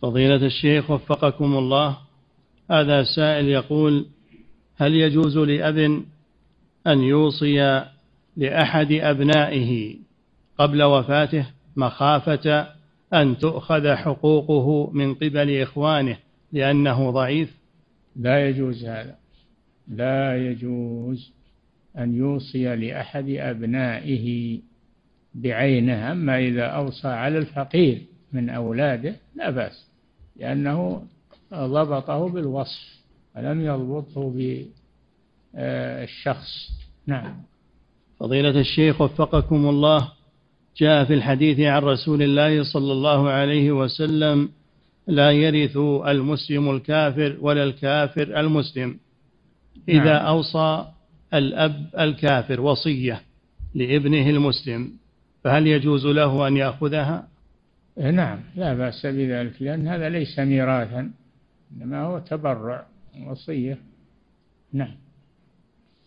S1: فضيلة الشيخ وفقكم الله هذا سائل يقول هل يجوز لأب أن يوصي لأحد أبنائه قبل وفاته مخافة أن تؤخذ حقوقه من قبل إخوانه لأنه ضعيف؟
S2: لا يجوز هذا. لا يجوز أن يوصي لأحد أبنائه بعينه أما إذا أوصى على الفقير من أولاده لا بأس. لأنه ضبطه بالوصف ولم يضبطه بالشخص. نعم.
S1: فضيلة الشيخ وفقكم الله جاء في الحديث عن رسول الله صلى الله عليه وسلم لا يرث المسلم الكافر ولا الكافر المسلم. إذا نعم. أوصى الأب الكافر وصية لابنه المسلم فهل يجوز له أن يأخذها؟
S2: نعم لا بأس بذلك لأن هذا ليس ميراثا إنما هو تبرع وصية. نعم.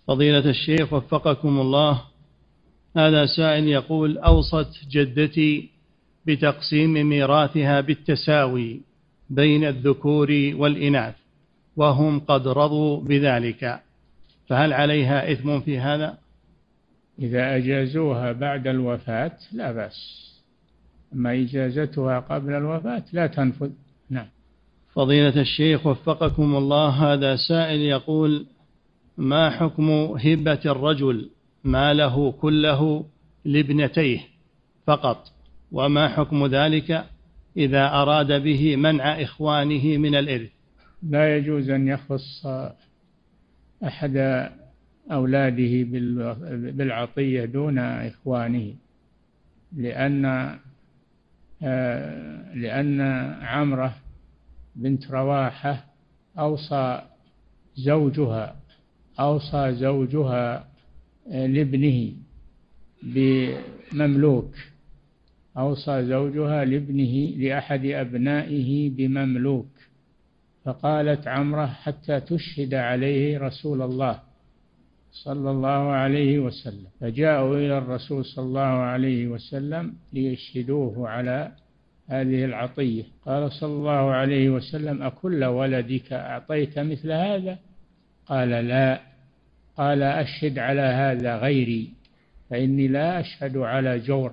S1: فضيلة الشيخ وفقكم الله هذا سائل يقول أوصت جدتي بتقسيم ميراثها بالتساوي بين الذكور والإناث وهم قد رضوا بذلك فهل عليها إثم في هذا؟
S2: إذا أجازوها بعد الوفاة لا بأس. أما إجازتها قبل الوفاة لا تنفذ. نعم.
S1: فضيلة الشيخ وفقكم الله هذا سائل يقول ما حكم هبة الرجل ماله كله لابنتيه فقط؟ وما حكم ذلك إذا أراد به منع إخوانه من الإرث؟
S2: لا يجوز أن يخص أحد أولاده بالعطية دون إخوانه لأن لأن عمرة بنت رواحة أوصى زوجها أوصى زوجها آه، لابنه بمملوك. أوصى زوجها لابنه لأحد أبنائه بمملوك. فقالت عمرة حتى تشهد عليه رسول الله. صلى الله عليه وسلم. فجاءوا إلى الرسول صلى الله عليه وسلم ليشهدوه على هذه العطية. قال صلى الله عليه وسلم أكل ولدك أعطيت مثل هذا؟ قال لا. قال أشهد على هذا غيري فإني لا أشهد على جور.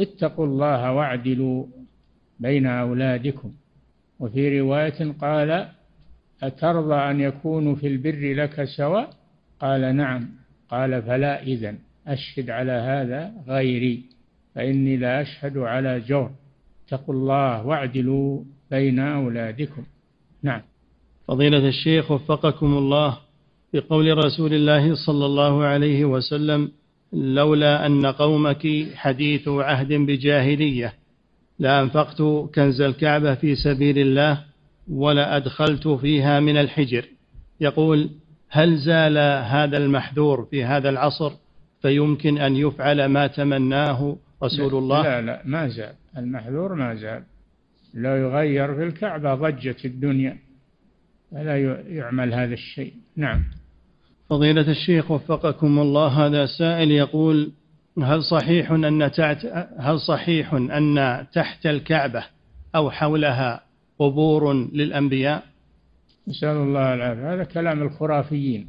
S2: اتقوا الله واعدلوا بين أولادكم. وفي رواية قال أترضى أن يكونوا في البر لك سواء؟ قال نعم. قال فلا إذن أشهد على هذا غيري فإني لا أشهد على جور. اتقوا الله واعدلوا بين أولادكم. نعم.
S1: فضيلة الشيخ وفقكم الله في قول رسول الله صلى الله عليه وسلم لولا أن قومك حديث عهد بجاهلية لأنفقت كنز الكعبة في سبيل الله ولأدخلت فيها من الحجر. يقول هل زال هذا المحذور في هذا العصر فيمكن أن يفعل ما تمناه رسول الله؟
S2: لا لا ما زال. المحذور ما زال. لا يغير في الكعبة ضجة الدنيا. فلا يعمل هذا الشيء. نعم.
S1: فضيلة الشيخ وفقكم الله هذا سائل يقول هل صحيح أن هل صحيح أن تحت الكعبة أو حولها قبور للأنبياء؟
S2: نسأل الله العافية. هذا كلام الخرافيين.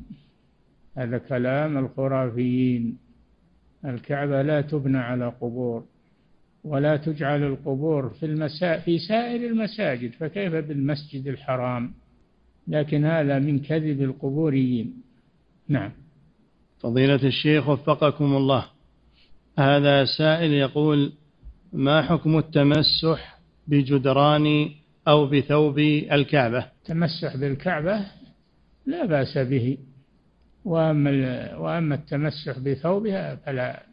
S2: هذا كلام الخرافيين. الكعبة لا تبنى على قبور ولا تجعل القبور في المسا في سائر المساجد فكيف بالمسجد الحرام؟ لكن هذا من كذب القبوريين. نعم.
S1: فضيلة الشيخ وفقكم الله. هذا سائل يقول ما حكم التمسح بجدران أو بثوب الكعبة.
S2: التمسح بالكعبة لا بأس به. وأما وأما التمسح بثوبها فلا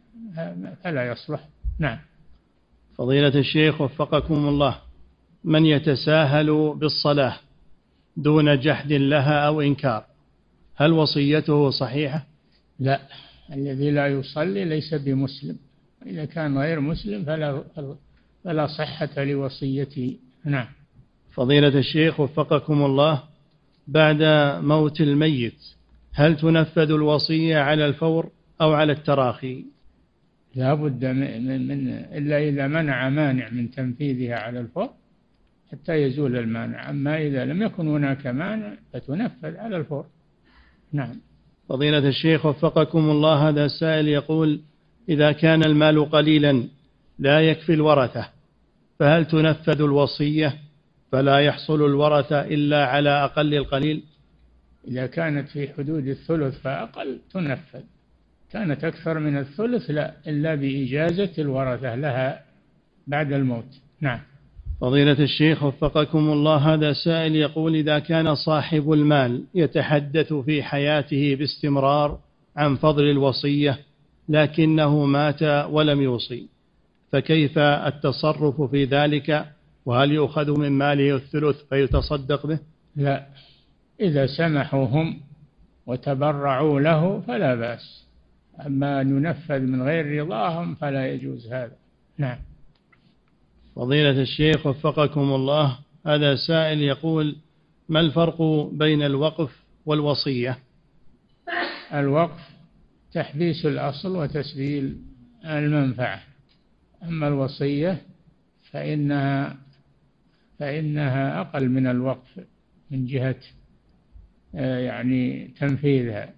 S2: فلا يصلح. نعم.
S1: فضيلة الشيخ وفقكم الله من يتساهل بالصلاة دون جحد لها أو إنكار؟ هل وصيته صحيحة؟
S2: لا. الذي لا يصلي ليس بمسلم. إذا كان غير مسلم فلا فلا صحة لوصيته. نعم.
S1: فضيلة الشيخ وفقكم الله بعد موت الميت هل تنفذ الوصية على الفور أو على التراخي؟
S2: لا بد من, من إلا إذا منع مانع من تنفيذها على الفور حتى يزول المانع. أما إذا لم يكن هناك مانع فتنفذ على الفور. نعم.
S1: فضيلة الشيخ وفقكم الله هذا السائل يقول إذا كان المال قليلا لا يكفي الورثة فهل تنفذ الوصية؟ فلا يحصل الورثة إلا على أقل القليل.
S2: إذا كانت في حدود الثلث فأقل تنفذ. كانت أكثر من الثلث لا إلا بإجازة الورثة لها بعد الموت. نعم.
S1: فضيلة الشيخ وفقكم الله هذا سائل يقول إذا كان صاحب المال يتحدث في حياته باستمرار عن فضل الوصية لكنه مات ولم يوصي فكيف التصرف في ذلك؟ وهل يؤخذ من ماله الثلث فيتصدق به؟
S2: لا. إذا سمحوا هم وتبرعوا له فلا بأس. أما أن ينفذ من غير رضاهم فلا يجوز هذا. نعم.
S1: فضيلة الشيخ وفقكم الله هذا سائل يقول ما الفرق بين الوقف والوصية؟
S2: الوقف تحبيس الأصل وتسجيل المنفعة. أما الوصية فإنها فإنها أقل من الوقف من جهة آه، يعني تنفيذها.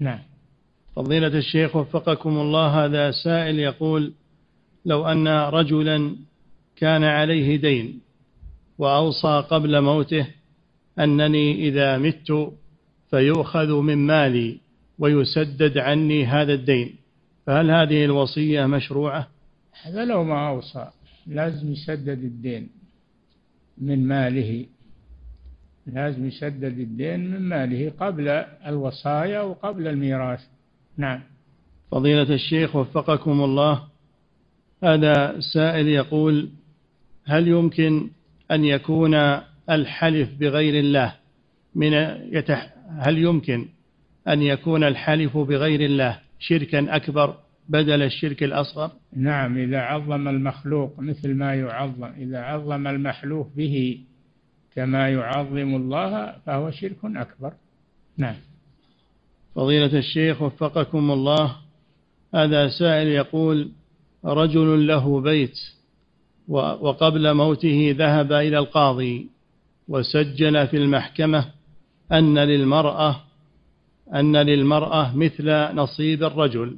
S2: نعم.
S1: فضيلة الشيخ وفقكم الله هذا سائل يقول لو أن رجلا كان عليه دين وأوصى قبل موته أنني إذا مت فيؤخذ من مالي ويسدد عني هذا الدين فهل هذه الوصية مشروعة؟
S2: هذا لو ما أوصى لازم يسدد الدين. من ماله. لازم يسدد الدين من ماله قبل الوصايا وقبل الميراث. نعم.
S1: فضيلة الشيخ وفقكم الله. هذا سائل يقول هل يمكن أن يكون الحلف بغير الله من يتح هل يمكن أن يكون الحلف بغير الله شركا أكبر بدل الشرك الأصغر؟
S2: نعم إذا عظم المخلوق مثل ما يعظم إذا عظم المحلوف به كما يعظم الله فهو شرك أكبر. نعم.
S1: فضيلة الشيخ وفقكم الله هذا سائل يقول رجل له بيت وقبل موته ذهب إلى القاضي وسجل في المحكمة أن للمرأة أن للمرأة مثل نصيب الرجل.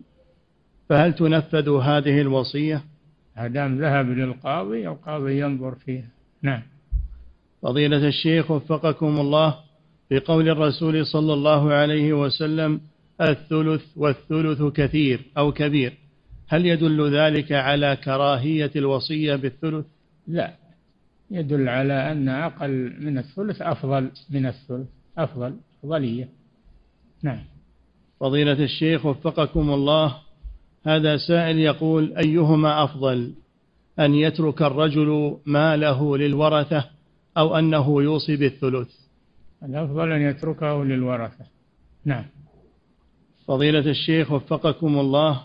S1: فهل تنفذ هذه الوصية؟
S2: دام ذهب للقاضي القاضي ينظر فيها. نعم.
S1: فضيلة الشيخ وفقكم الله في قول الرسول صلى الله عليه وسلم الثلث والثلث كثير أو كبير. هل يدل ذلك على كراهية الوصية بالثلث؟
S2: لا. يدل على أن أقل من الثلث أفضل من الثلث. أفضل. أفضلية. نعم.
S1: فضيلة الشيخ وفقكم الله هذا سائل يقول أيهما أفضل أن يترك الرجل ماله للورثة أو أنه يوصي بالثلث؟
S2: الأفضل أن يتركه للورثة. نعم.
S1: فضيلة الشيخ وفقكم الله.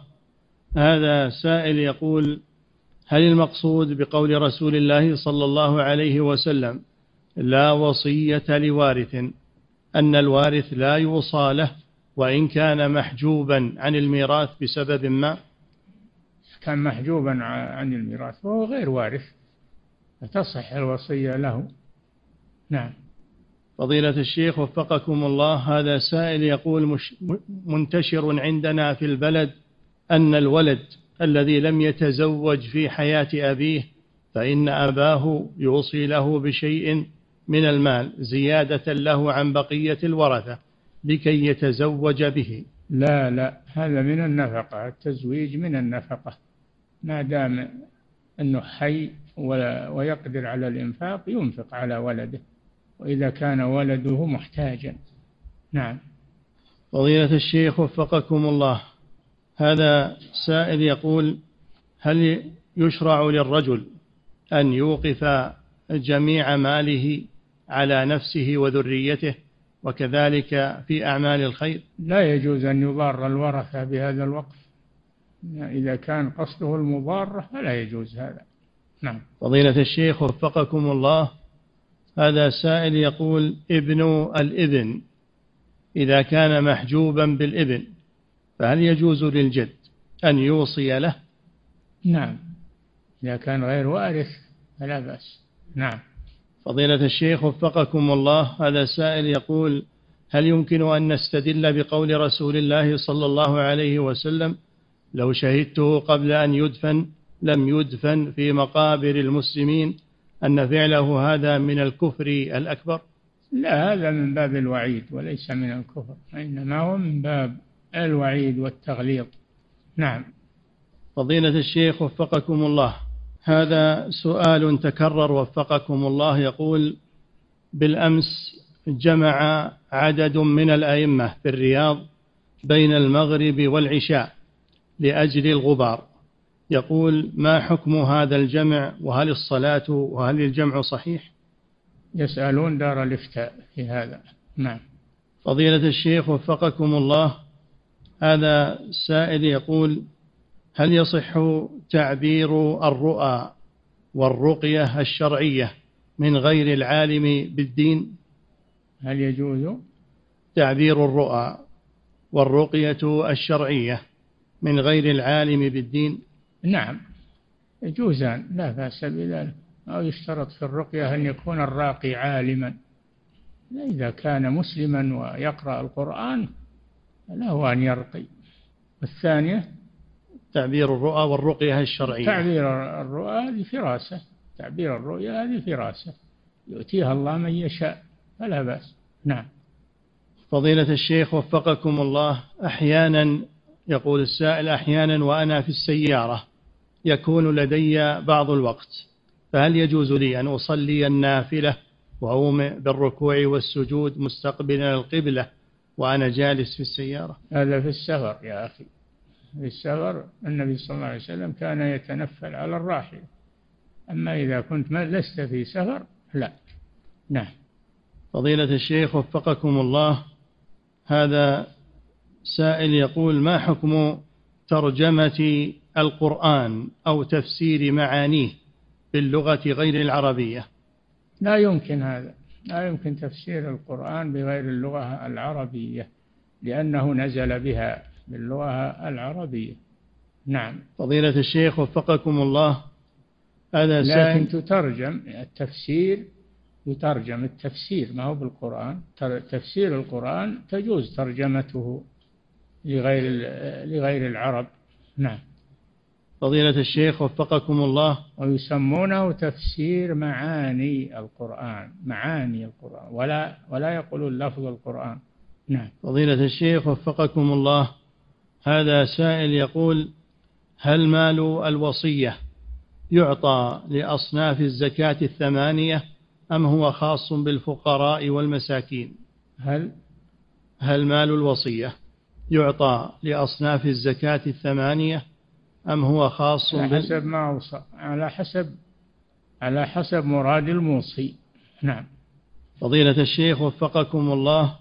S1: هذا سائل يقول هل المقصود بقول رسول الله صلى الله عليه وسلم لا وصية لوارث أن الوارث لا يوصى له وإن كان محجوبا عن الميراث بسبب ما؟
S2: كان محجوبا عن الميراث وهو غير وارث فتصح الوصية له. نعم.
S1: فضيلة الشيخ وفقكم الله هذا سائل يقول مش منتشر عندنا في البلد أن الولد الذي لم يتزوج في حياة أبيه فإن أباه يوصي له بشيء من المال زيادة له عن بقية الورثة. لكي يتزوج به.
S2: لا لا هذا من النفقة التزويج من النفقة. ما دام أنه حي ويقدر على الإنفاق ينفق على ولده. وإذا كان ولده محتاجا. نعم.
S1: فضيلة الشيخ وفقكم الله. هذا سائل يقول هل يشرع للرجل أن يوقف جميع ماله على نفسه وذريته؟ وكذلك في أعمال الخير.
S2: لا يجوز أن يضار الورثة بهذا الوقف. إذا كان قصده المضارة فلا يجوز هذا. نعم.
S1: فضيلة الشيخ وفقكم الله. هذا سائل يقول ابن الابن إذا كان محجوبا بالابن فهل يجوز للجد أن يوصي له؟
S2: نعم. إذا كان غير وارث فلا بأس. نعم.
S1: فضيلة الشيخ وفقكم الله هذا سائل يقول هل يمكن أن نستدل بقول رسول الله صلى الله عليه وسلم لو شهدته قبل أن يدفن لم يدفن في مقابر المسلمين أن فعله هذا من الكفر الأكبر
S2: لا هذا من باب الوعيد وليس من الكفر إنما هو من باب الوعيد والتغليظ نعم.
S1: فضيلة الشيخ وفقكم الله هذا سؤال تكرر وفقكم الله يقول بالأمس جمع عدد من الأئمة في الرياض بين المغرب والعشاء لأجل الغبار. يقول ما حكم هذا الجمع؟ وهل الصلاة وهل الجمع صحيح؟
S2: يسألون دار الإفتاء في هذا. نعم.
S1: فضيلة الشيخ وفقكم الله هذا السائل يقول هل يصح تعبير الرؤى والرقية الشرعية من غير العالم بالدين؟
S2: هل يجوز؟
S1: تعبير الرؤى والرقية الشرعية من غير العالم بالدين؟
S2: نعم يجوزان لا بأس بذلك. أو يشترط في الرقية أن يكون الراقي عالما. إذا كان مسلما ويقرأ القرآن له أن يرقي. الثانية
S1: تعبير الرؤى والرقية الشرعية.
S2: تعبير الرؤى هذه فراسة. تعبير الرؤيا هذه فراسة. يؤتيها الله من يشاء فلا بأس. نعم.
S1: فضيلة الشيخ وفقكم الله أحيانا يقول السائل أحيانا وأنا في السيارة يكون لدي بعض الوقت فهل يجوز لي أن أصلي النافلة وأومئ بالركوع والسجود مستقبلا القبلة وأنا جالس في السيارة؟
S2: هذا في السفر يا أخي. في السفر النبي صلى الله عليه وسلم كان يتنفل على الراحلة أما إذا كنت لست في سفر لا. نعم.
S1: فضيلة الشيخ وفقكم الله. هذا سائل يقول ما حكم ترجمة القرآن أو تفسير معانيه باللغة غير العربية؟
S2: لا يمكن هذا. لا يمكن تفسير القرآن بغير اللغة العربية لأنه نزل بها. باللغة العربية. نعم.
S1: فضيلة الشيخ وفقكم الله.
S2: هذا لكن تترجم التفسير يترجم التفسير ما هو بالقرآن؟ تفسير القرآن تجوز ترجمته لغير لغير العرب. نعم.
S1: فضيلة الشيخ وفقكم الله.
S2: ويسمونه تفسير معاني القرآن معاني القرآن ولا ولا يقولون لفظ القرآن. نعم.
S1: فضيلة الشيخ وفقكم الله. هذا سائل يقول هل مال الوصية يعطى لأصناف الزكاة الثمانية أم هو خاص بالفقراء والمساكين؟
S2: هل؟
S1: هل مال الوصية يعطى لأصناف الزكاة الثمانية أم هو خاص
S2: على حسب ما أوصى. على حسب على حسب مراد الموصي. نعم.
S1: فضيلة الشيخ وفقكم الله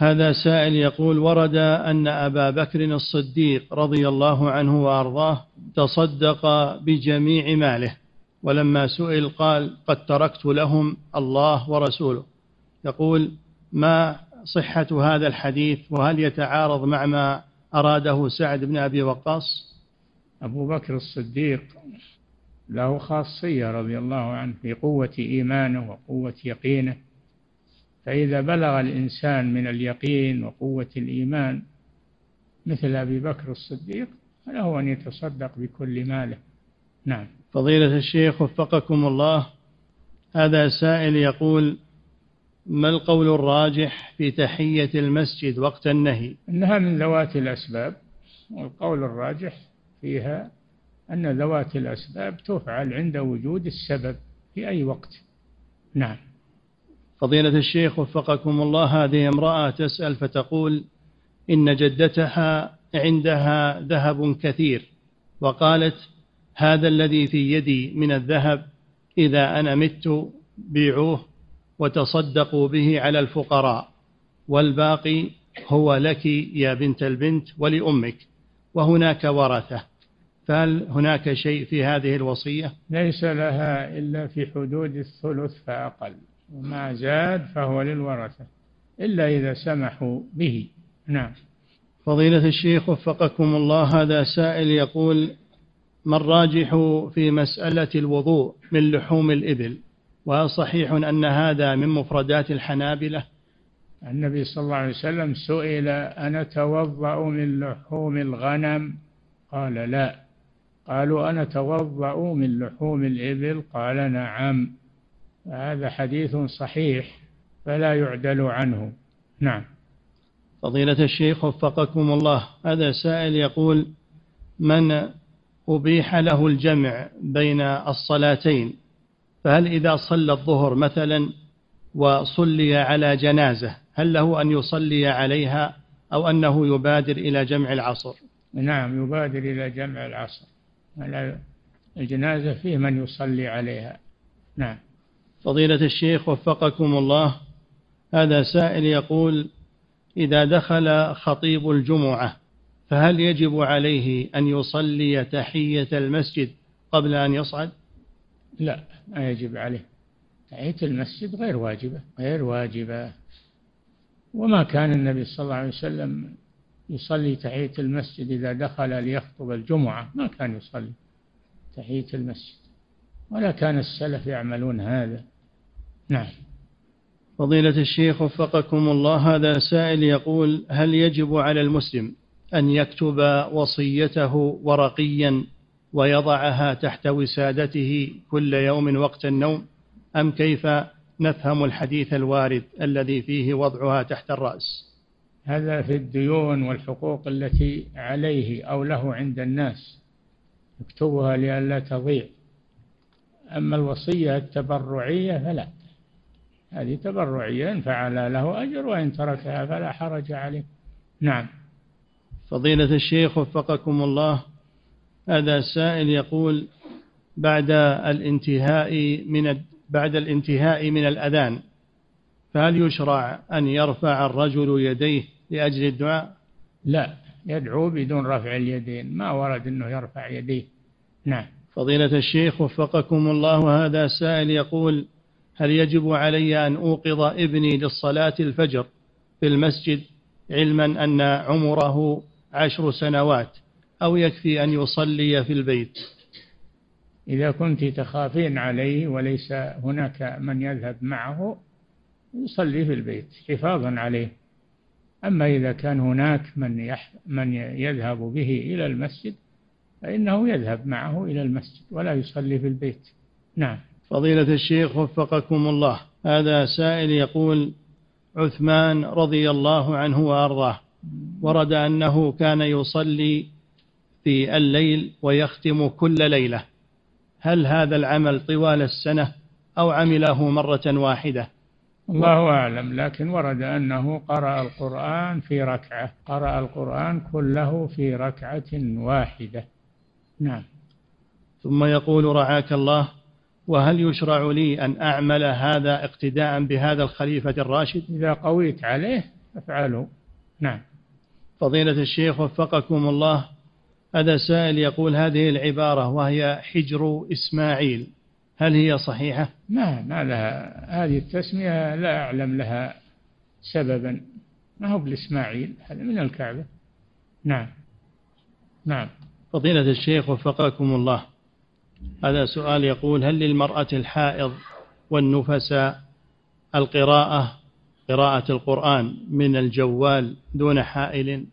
S1: هذا سائل يقول ورد أن أبا بكر الصديق رضي الله عنه وأرضاه تصدق بجميع ماله ولما سئل قال قد تركت لهم الله ورسوله. يقول ما صحة هذا الحديث؟ وهل يتعارض مع ما أراده سعد بن أبي وقاص؟
S2: أبو بكر الصديق له خاصية رضي الله عنه في قوة إيمانه وقوة يقينه فإذا بلغ الإنسان من اليقين وقوة الإيمان مثل أبي بكر الصديق فله أن يتصدق بكل ماله. نعم.
S1: فضيلة الشيخ وفقكم الله هذا سائل يقول ما القول الراجح في تحية المسجد وقت النهي؟
S2: إنها من ذوات الأسباب والقول الراجح فيها أن ذوات الأسباب تفعل عند وجود السبب في أي وقت. نعم.
S1: فضيلة الشيخ وفقكم الله هذه امرأة تسأل فتقول إن جدتها عندها ذهب كثير وقالت هذا الذي في يدي من الذهب إذا أنا مت بيعوه وتصدقوا به على الفقراء والباقي هو لك يا بنت البنت ولأمك وهناك ورثة فهل هناك شيء في هذه الوصية؟
S2: ليس لها إلا في حدود الثلث فأقل وما زاد فهو للورثة إلا إذا سمحوا به. نعم.
S1: فضيلة الشيخ وفقكم الله هذا سائل يقول ما الراجح في مسألة الوضوء من لحوم الإبل؟ وهل صحيح أن هذا من مفردات الحنابلة؟
S2: النبي صلى الله عليه وسلم سئل أنا توضأ من لحوم الغنم؟ قال لا. قالوا أنا توضأ من لحوم الإبل؟ قال نعم. هذا حديث صحيح فلا يعدل عنه. نعم.
S1: فضيلة الشيخ وفقكم الله هذا سائل يقول من أبيح له الجمع بين الصلاتين فهل إذا صلى الظهر مثلا وصلي على جنازة هل له أن يصلي عليها أو أنه يبادر إلى جمع العصر؟
S2: نعم يبادر إلى جمع العصر. الجنازة فيه من يصلي عليها. نعم.
S1: فضيلة الشيخ وفقكم الله هذا سائل يقول إذا دخل خطيب الجمعة فهل يجب عليه أن يصلي تحية المسجد قبل أن يصعد؟
S2: لا ما يجب عليه. تحية المسجد غير واجبة غير واجبة. وما كان النبي صلى الله عليه وسلم يصلي تحية المسجد إذا دخل ليخطب الجمعة ما كان يصلي تحية المسجد. ولا كان السلف يعملون هذا. نعم.
S1: فضيلة الشيخ وفقكم الله هذا سائل يقول هل يجب على المسلم أن يكتب وصيته ورقيا ويضعها تحت وسادته كل يوم وقت النوم؟ أم كيف نفهم الحديث الوارد الذي فيه وضعها تحت الرأس؟
S2: هذا في الديون والحقوق التي عليه أو له عند الناس. يكتبها لئلا تضيع. أما الوصية التبرعية فلا. هذه تبرعية إن فعل له أجر وإن تركها فلا حرج عليه. نعم.
S1: فضيلة الشيخ وفقكم الله هذا سائل يقول بعد الانتهاء من بعد الانتهاء من الأذان فهل يشرع أن يرفع الرجل يديه لأجل الدعاء؟
S2: لا. يدعو بدون رفع اليدين. ما ورد أنه يرفع يديه. نعم.
S1: فضيلة الشيخ وفقكم الله هذا سائل يقول هل يجب علي أن أوقظ ابني للصلاة الفجر في المسجد علما أن عمره عشر سنوات أو يكفي أن يصلي في البيت؟
S2: إذا كنت تخافين عليه وليس هناك من يذهب معه يصلي في البيت حفاظا عليه. أما إذا كان هناك من من يذهب به إلى المسجد فإنه يذهب معه إلى المسجد ولا يصلي في البيت. نعم.
S1: فضيلة الشيخ وفقكم الله. هذا سائل يقول عثمان رضي الله عنه وأرضاه. ورد أنه كان يصلي في الليل ويختم كل ليلة. هل هذا العمل طوال السنة أو عمله مرة واحدة؟
S2: الله أعلم. لكن ورد أنه قرأ القرآن في ركعة. قرأ القرآن كله في ركعة واحدة. نعم.
S1: ثم يقول رعاك الله وهل يشرع لي أن أعمل هذا اقتداء بهذا الخليفة الراشد؟
S2: إذا قويت عليه أفعله. نعم.
S1: فضيلة الشيخ وفقكم الله هذا سائل يقول هذه العبارة وهي حجر إسماعيل هل هي صحيحة؟
S2: ما ما لها. هذه التسمية لا أعلم لها سببا. ما هو بالإسماعيل؟ هذا من الكعبة. نعم. نعم.
S1: فضيلة الشيخ وفقكم الله. هذا سؤال يقول هل للمرأة الحائض والنفساء القراءة قراءة القرآن من الجوال دون حائل؟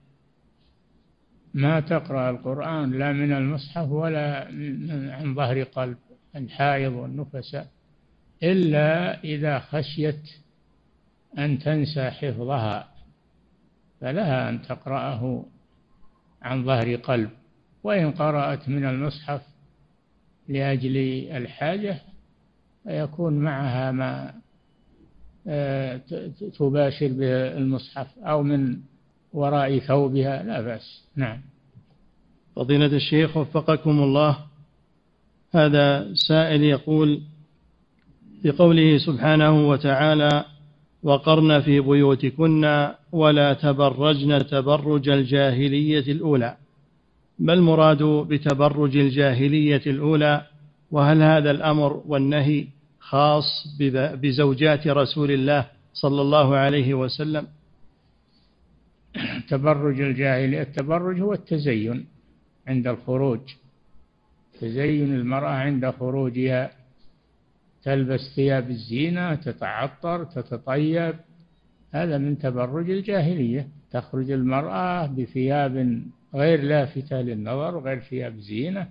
S2: ما تقرأ القرآن لا من المصحف ولا عن ظهر قلب الحائض والنفساء إلا إذا خشيت أن تنسى حفظها فلها أن تقرأه عن ظهر قلب. وإن قرأت من المصحف لأجل الحاجة فيكون معها ما آه، تباشر به المصحف أو من وراء ثوبها لا بأس. نعم.
S1: فضيلة الشيخ وفقكم الله. هذا سائل يقول في قوله سبحانه وتعالى وقرن في بيوتكن ولا تبرجن تبرج الجاهلية الأولى. ما المراد بتبرج الجاهلية الأولى؟ وهل هذا الأمر والنهي خاص بزوجات رسول الله صلى الله عليه وسلم؟
S2: تبرج الجاهلية التبرج هو التزين عند الخروج. تزين المرأة عند خروجها. تلبس ثياب الزينة تتعطر تتطيب. هذا من تبرج الجاهلية. تخرج المرأة بثياب غير لافتة للنظر غير ثياب زينة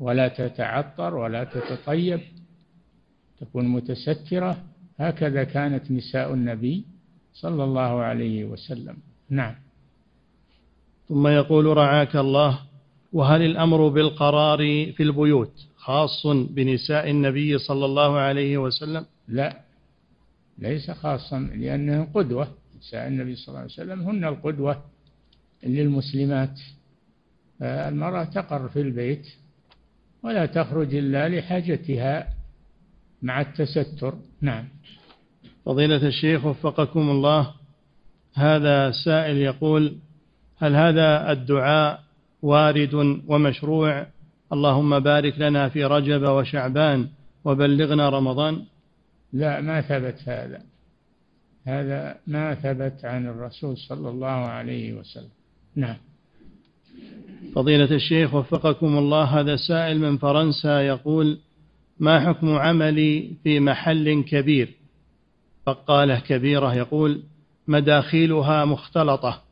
S2: ولا تتعطر ولا تتطيب تكون متسترة. هكذا كانت نساء النبي صلى الله عليه وسلم. نعم.
S1: ثم يقول رعاك الله وهل الأمر بالقرار في البيوت خاص بنساء النبي صلى الله عليه وسلم؟
S2: لا ليس خاصا لأنه قدوة. نساء النبي صلى الله عليه وسلم هن القدوة. للمسلمات. المرأة تقر في البيت ولا تخرج إلا لحاجتها مع التستر. نعم.
S1: فضيلة الشيخ وفقكم الله هذا سائل يقول هل هذا الدعاء وارد ومشروع؟ اللهم بارك لنا في رجب وشعبان وبلغنا رمضان.
S2: لا ما ثبت هذا. هذا ما ثبت عن الرسول صلى الله عليه وسلم. نعم.
S1: فضيلة الشيخ وفقكم الله هذا سائل من فرنسا يقول ما حكم عملي في محل كبير؟ بقالة كبيرة يقول مداخيلها مختلطة.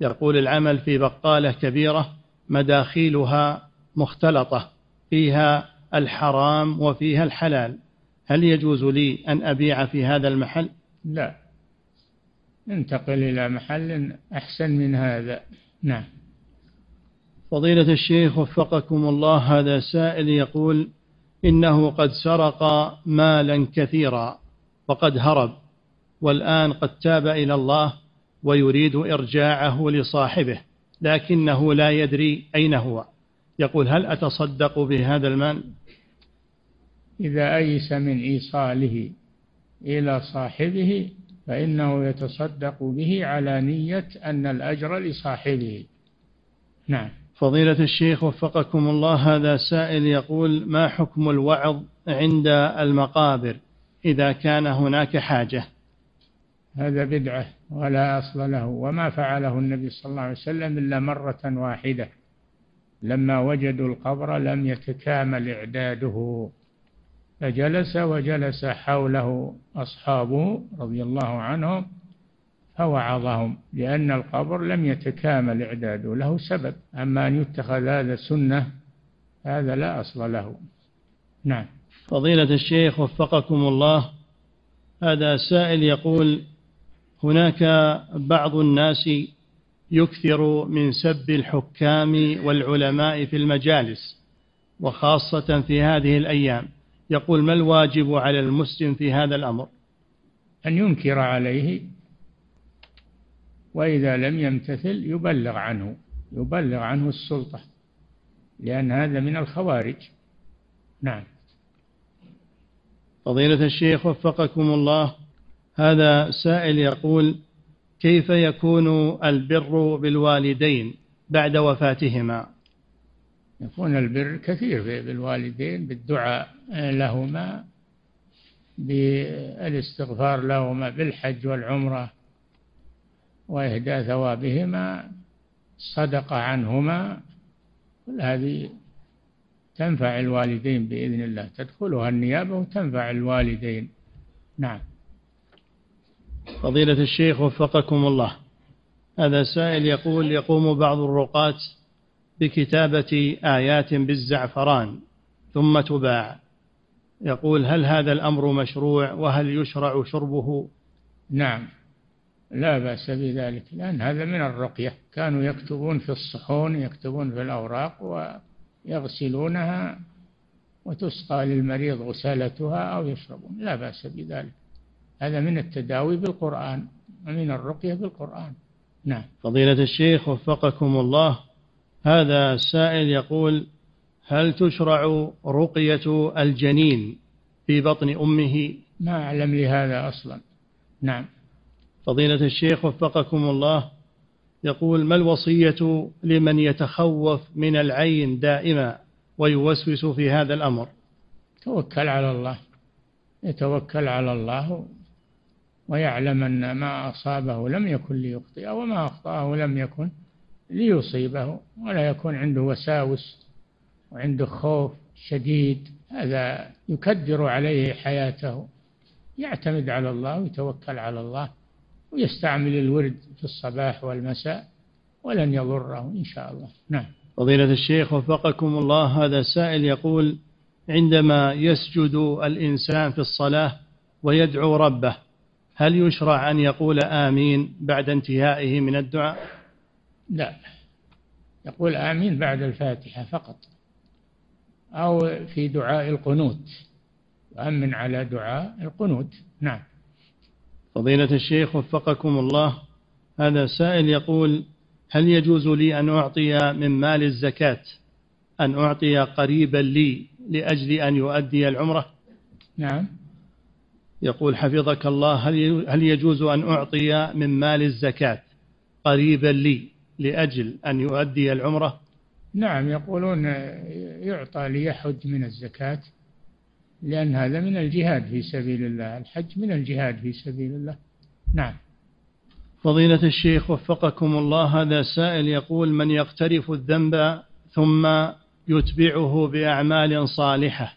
S1: يقول العمل في بقالة كبيرة مداخيلها مختلطة فيها الحرام وفيها الحلال. هل يجوز لي أن أبيع في هذا المحل؟
S2: لا. انتقل إلى محل أحسن من هذا. نعم.
S1: فضيلة الشيخ وفقكم الله هذا سائل يقول إنه قد سرق مالا كثيرا وقد هرب والآن قد تاب إلى الله ويريد إرجاعه لصاحبه لكنه لا يدري أين هو. يقول هل أتصدق بهذا المال؟
S2: إذا أيس من إيصاله إلى صاحبه فإنه يتصدق به على نية أن الأجر لصاحبه. نعم.
S1: فضيلة الشيخ وفقكم الله هذا سائل يقول ما حكم الوعظ عند المقابر إذا كان هناك حاجة؟
S2: هذا بدعة ولا أصل له وما فعله النبي صلى الله عليه وسلم إلا مرة واحدة. لما وجدوا القبر لم يتكامل إعداده. فجلس وجلس حوله أصحابه رضي الله عنهم فوعظهم لأن القبر لم يتكامل إعداده له سبب. أما أن يتخذ هذا سنة هذا لا أصل له. نعم.
S1: فضيلة الشيخ وفقكم الله هذا سائل يقول هناك بعض الناس يكثر من سب الحكام والعلماء في المجالس وخاصة في هذه الأيام. يقول ما الواجب على المسلم في هذا الأمر؟
S2: أن ينكر عليه وإذا لم يمتثل يبلغ عنه يبلغ عنه السلطة لأن هذا من الخوارج. نعم.
S1: فضيلة الشيخ وفقكم الله هذا سائل يقول كيف يكون البر بالوالدين بعد وفاتهما؟
S2: يكون البر كثير بالوالدين بالدعاء لهما بالاستغفار لهما بالحج والعمرة وإهداء ثوابهما الصدقة عنهما. كل هذه تنفع الوالدين بإذن الله. تدخلها النيابة وتنفع الوالدين. نعم.
S1: فضيلة الشيخ وفقكم الله. هذا سائل يقول يقوم بعض الرقاة بكتابة آيات بالزعفران ثم تباع. يقول هل هذا الأمر مشروع وهل يشرع شربه؟
S2: نعم. لا بأس بذلك لأن هذا من الرقية. كانوا يكتبون في الصحون يكتبون في الأوراق ويغسلونها وتسقى للمريض غسالتها أو يشربون. لا بأس بذلك. هذا من التداوي بالقرآن ومن الرقية بالقرآن. نعم.
S1: فضيلة الشيخ وفقكم الله. هذا السائل يقول هل تشرع رقية الجنين في بطن أمه؟
S2: ما أعلم لهذا أصلا. نعم.
S1: فضيلة الشيخ وفقكم الله يقول ما الوصية لمن يتخوف من العين دائما ويوسوس في هذا الأمر؟
S2: توكل على الله. يتوكل على الله ويعلم أن ما أصابه لم يكن ليخطئه وما أخطأه لم يكن ليصيبه ولا يكون عنده وساوس وعنده خوف شديد. هذا يكدر عليه حياته يعتمد على الله ويتوكل على الله ويستعمل الورد في الصباح والمساء ولن يضره إن شاء الله. نعم.
S1: فضيلة الشيخ وفقكم الله هذا سائل يقول عندما يسجد الإنسان في الصلاة ويدعو ربه هل يشرع أن يقول آمين بعد انتهائه من الدعاء؟
S2: لا. يقول آمين بعد الفاتحة فقط. أو في دعاء القنوت. يؤمن على دعاء القنوت. نعم.
S1: فضيلة الشيخ وفقكم الله. هذا سائل يقول هل يجوز لي أن أعطي من مال الزكاة؟ أن أعطي قريبا لي لأجل أن يؤدي العمرة؟
S2: نعم.
S1: يقول حفظك الله هل هل يجوز أن أعطي من مال الزكاة قريبا لي لأجل أن يؤدي العمرة؟
S2: نعم يقولون يعطى ليحج من الزكاة لأن هذا من الجهاد في سبيل الله الحج من الجهاد في سبيل الله. نعم.
S1: فضيلة الشيخ وفقكم الله هذا سائل يقول من يقترف الذنب ثم يتبعه بأعمال صالحة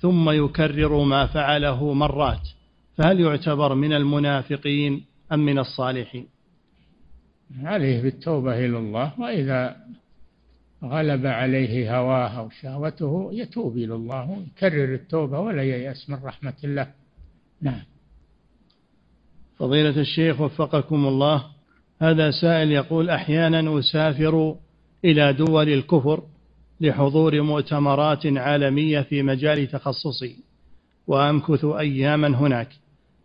S1: ثم يكرر ما فعله مرات فهل يعتبر من المنافقين أم من الصالحين؟
S2: عليه بالتوبة إلى الله وإذا غلب عليه هواه أو شهوته يتوب إلى الله ويكرر التوبة ولا ييأس من رحمة الله. نعم.
S1: فضيلة الشيخ وفقكم الله هذا سائل يقول أحيانا أسافر إلى دول الكفر لحضور مؤتمرات عالمية في مجال تخصصي وأمكث أياما هناك.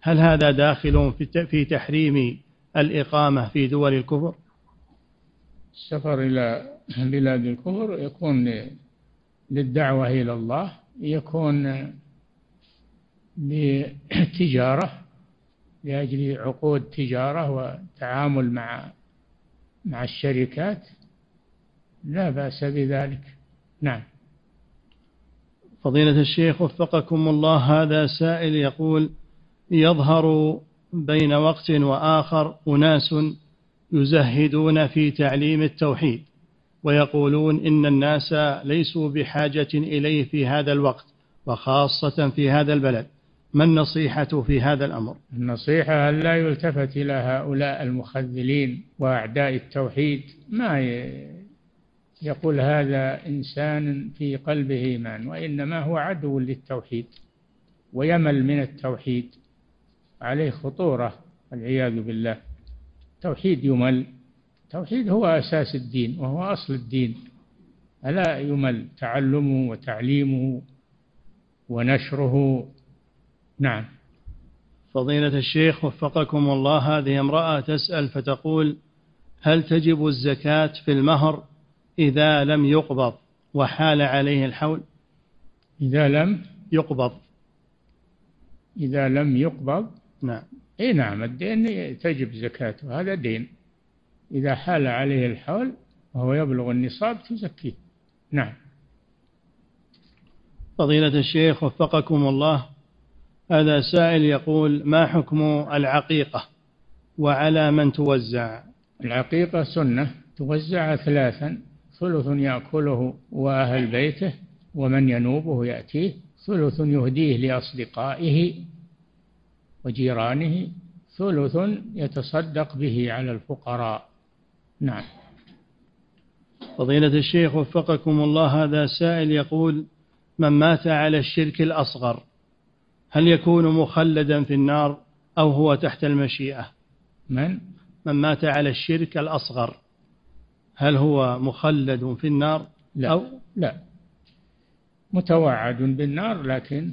S1: هل هذا داخل في تحريم الإقامة في دول الكفر؟
S2: السفر إلى بلاد الكفر يكون للدعوة إلى الله يكون لتجارة لأجل عقود تجارة وتعامل مع مع الشركات. لا بأس بذلك. نعم.
S1: فضيلة الشيخ وفقكم الله هذا سائل يقول يظهر بين وقت وآخر أناس يزهدون في تعليم التوحيد ويقولون إن الناس ليسوا بحاجة إليه في هذا الوقت وخاصة في هذا البلد. ما النصيحة في هذا الأمر؟
S2: النصيحة أن لا يلتفت إلى هؤلاء المخذلين وأعداء التوحيد. ما يقول هذا إنسان في قلبه إيمان وإنما هو عدو للتوحيد ويمل من التوحيد. عليه خطورة والعياذ بالله. التوحيد يمل. التوحيد هو أساس الدين وهو أصل الدين. ألا يمل تعلمه وتعليمه ونشره. نعم.
S1: فضيلة الشيخ وفقكم الله هذه امرأة تسأل فتقول هل تجب الزكاة في المهر إذا لم يقبض وحال عليه الحول؟
S2: إذا لم؟
S1: يقبض.
S2: إذا لم يقبض؟
S1: نعم.
S2: إي نعم الدين تجب زكاته هذا دين. إذا حال عليه الحول وهو يبلغ النصاب تزكيه. نعم.
S1: فضيلة الشيخ وفقكم الله هذا سائل يقول ما حكم العقيقة وعلى من توزع؟
S2: العقيقة سنة توزع ثلاثا ثلث يأكله وأهل بيته ومن ينوبه يأتيه ثلث يهديه لأصدقائه وجيرانه ثلث يتصدق به على الفقراء. نعم.
S1: فضيلة الشيخ وفقكم الله هذا سائل يقول من مات على الشرك الأصغر هل يكون مخلدا في النار أو هو تحت المشيئة؟
S2: من؟
S1: من مات على الشرك الأصغر هل هو مخلد في النار
S2: لا. أو لا. متوعد بالنار لكن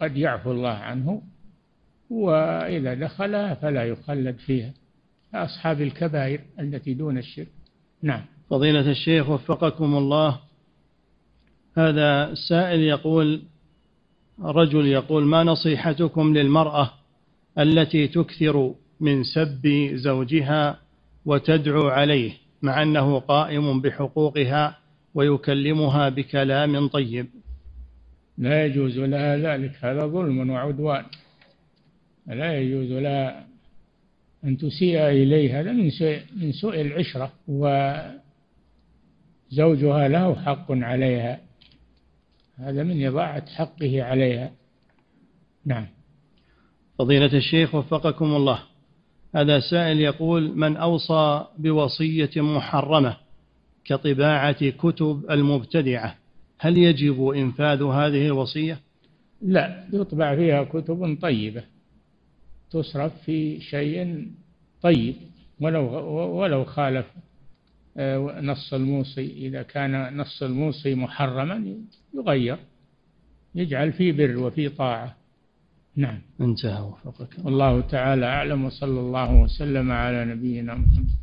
S2: قد يعفو الله عنه. وإذا دخلها فلا يخلد فيها. أصحاب الكبائر التي دون الشرك. نعم.
S1: فضيلة الشيخ وفقكم الله. هذا سائل يقول رجل يقول ما نصيحتكم للمرأة التي تكثر من سب زوجها وتدعو عليه مع أنه قائم بحقوقها ويكلمها بكلام طيب؟
S2: لا يجوز لها ذلك. هذا ظلم وعدوان. لا يجوز لها أن تسيء إليه هذا من سوء, من سوء العشرة وزوجها له حق عليها. هذا من إضاعة حقه عليها. نعم.
S1: فضيلة الشيخ وفقكم الله هذا سائل يقول من أوصى بوصية محرمة كطباعة كتب المبتدعة هل يجب إنفاذ هذه الوصية؟
S2: لا يطبع فيها كتب طيبة. تصرف في شيء طيب ولو ولو خالف آه، نص الموصي إذا كان نص الموصي محرما يغير يجعل فيه بر وفيه طاعة. نعم.
S1: انتهى وفقك
S2: والله تعالى أعلم وصلى الله وسلم على نبينا محمد.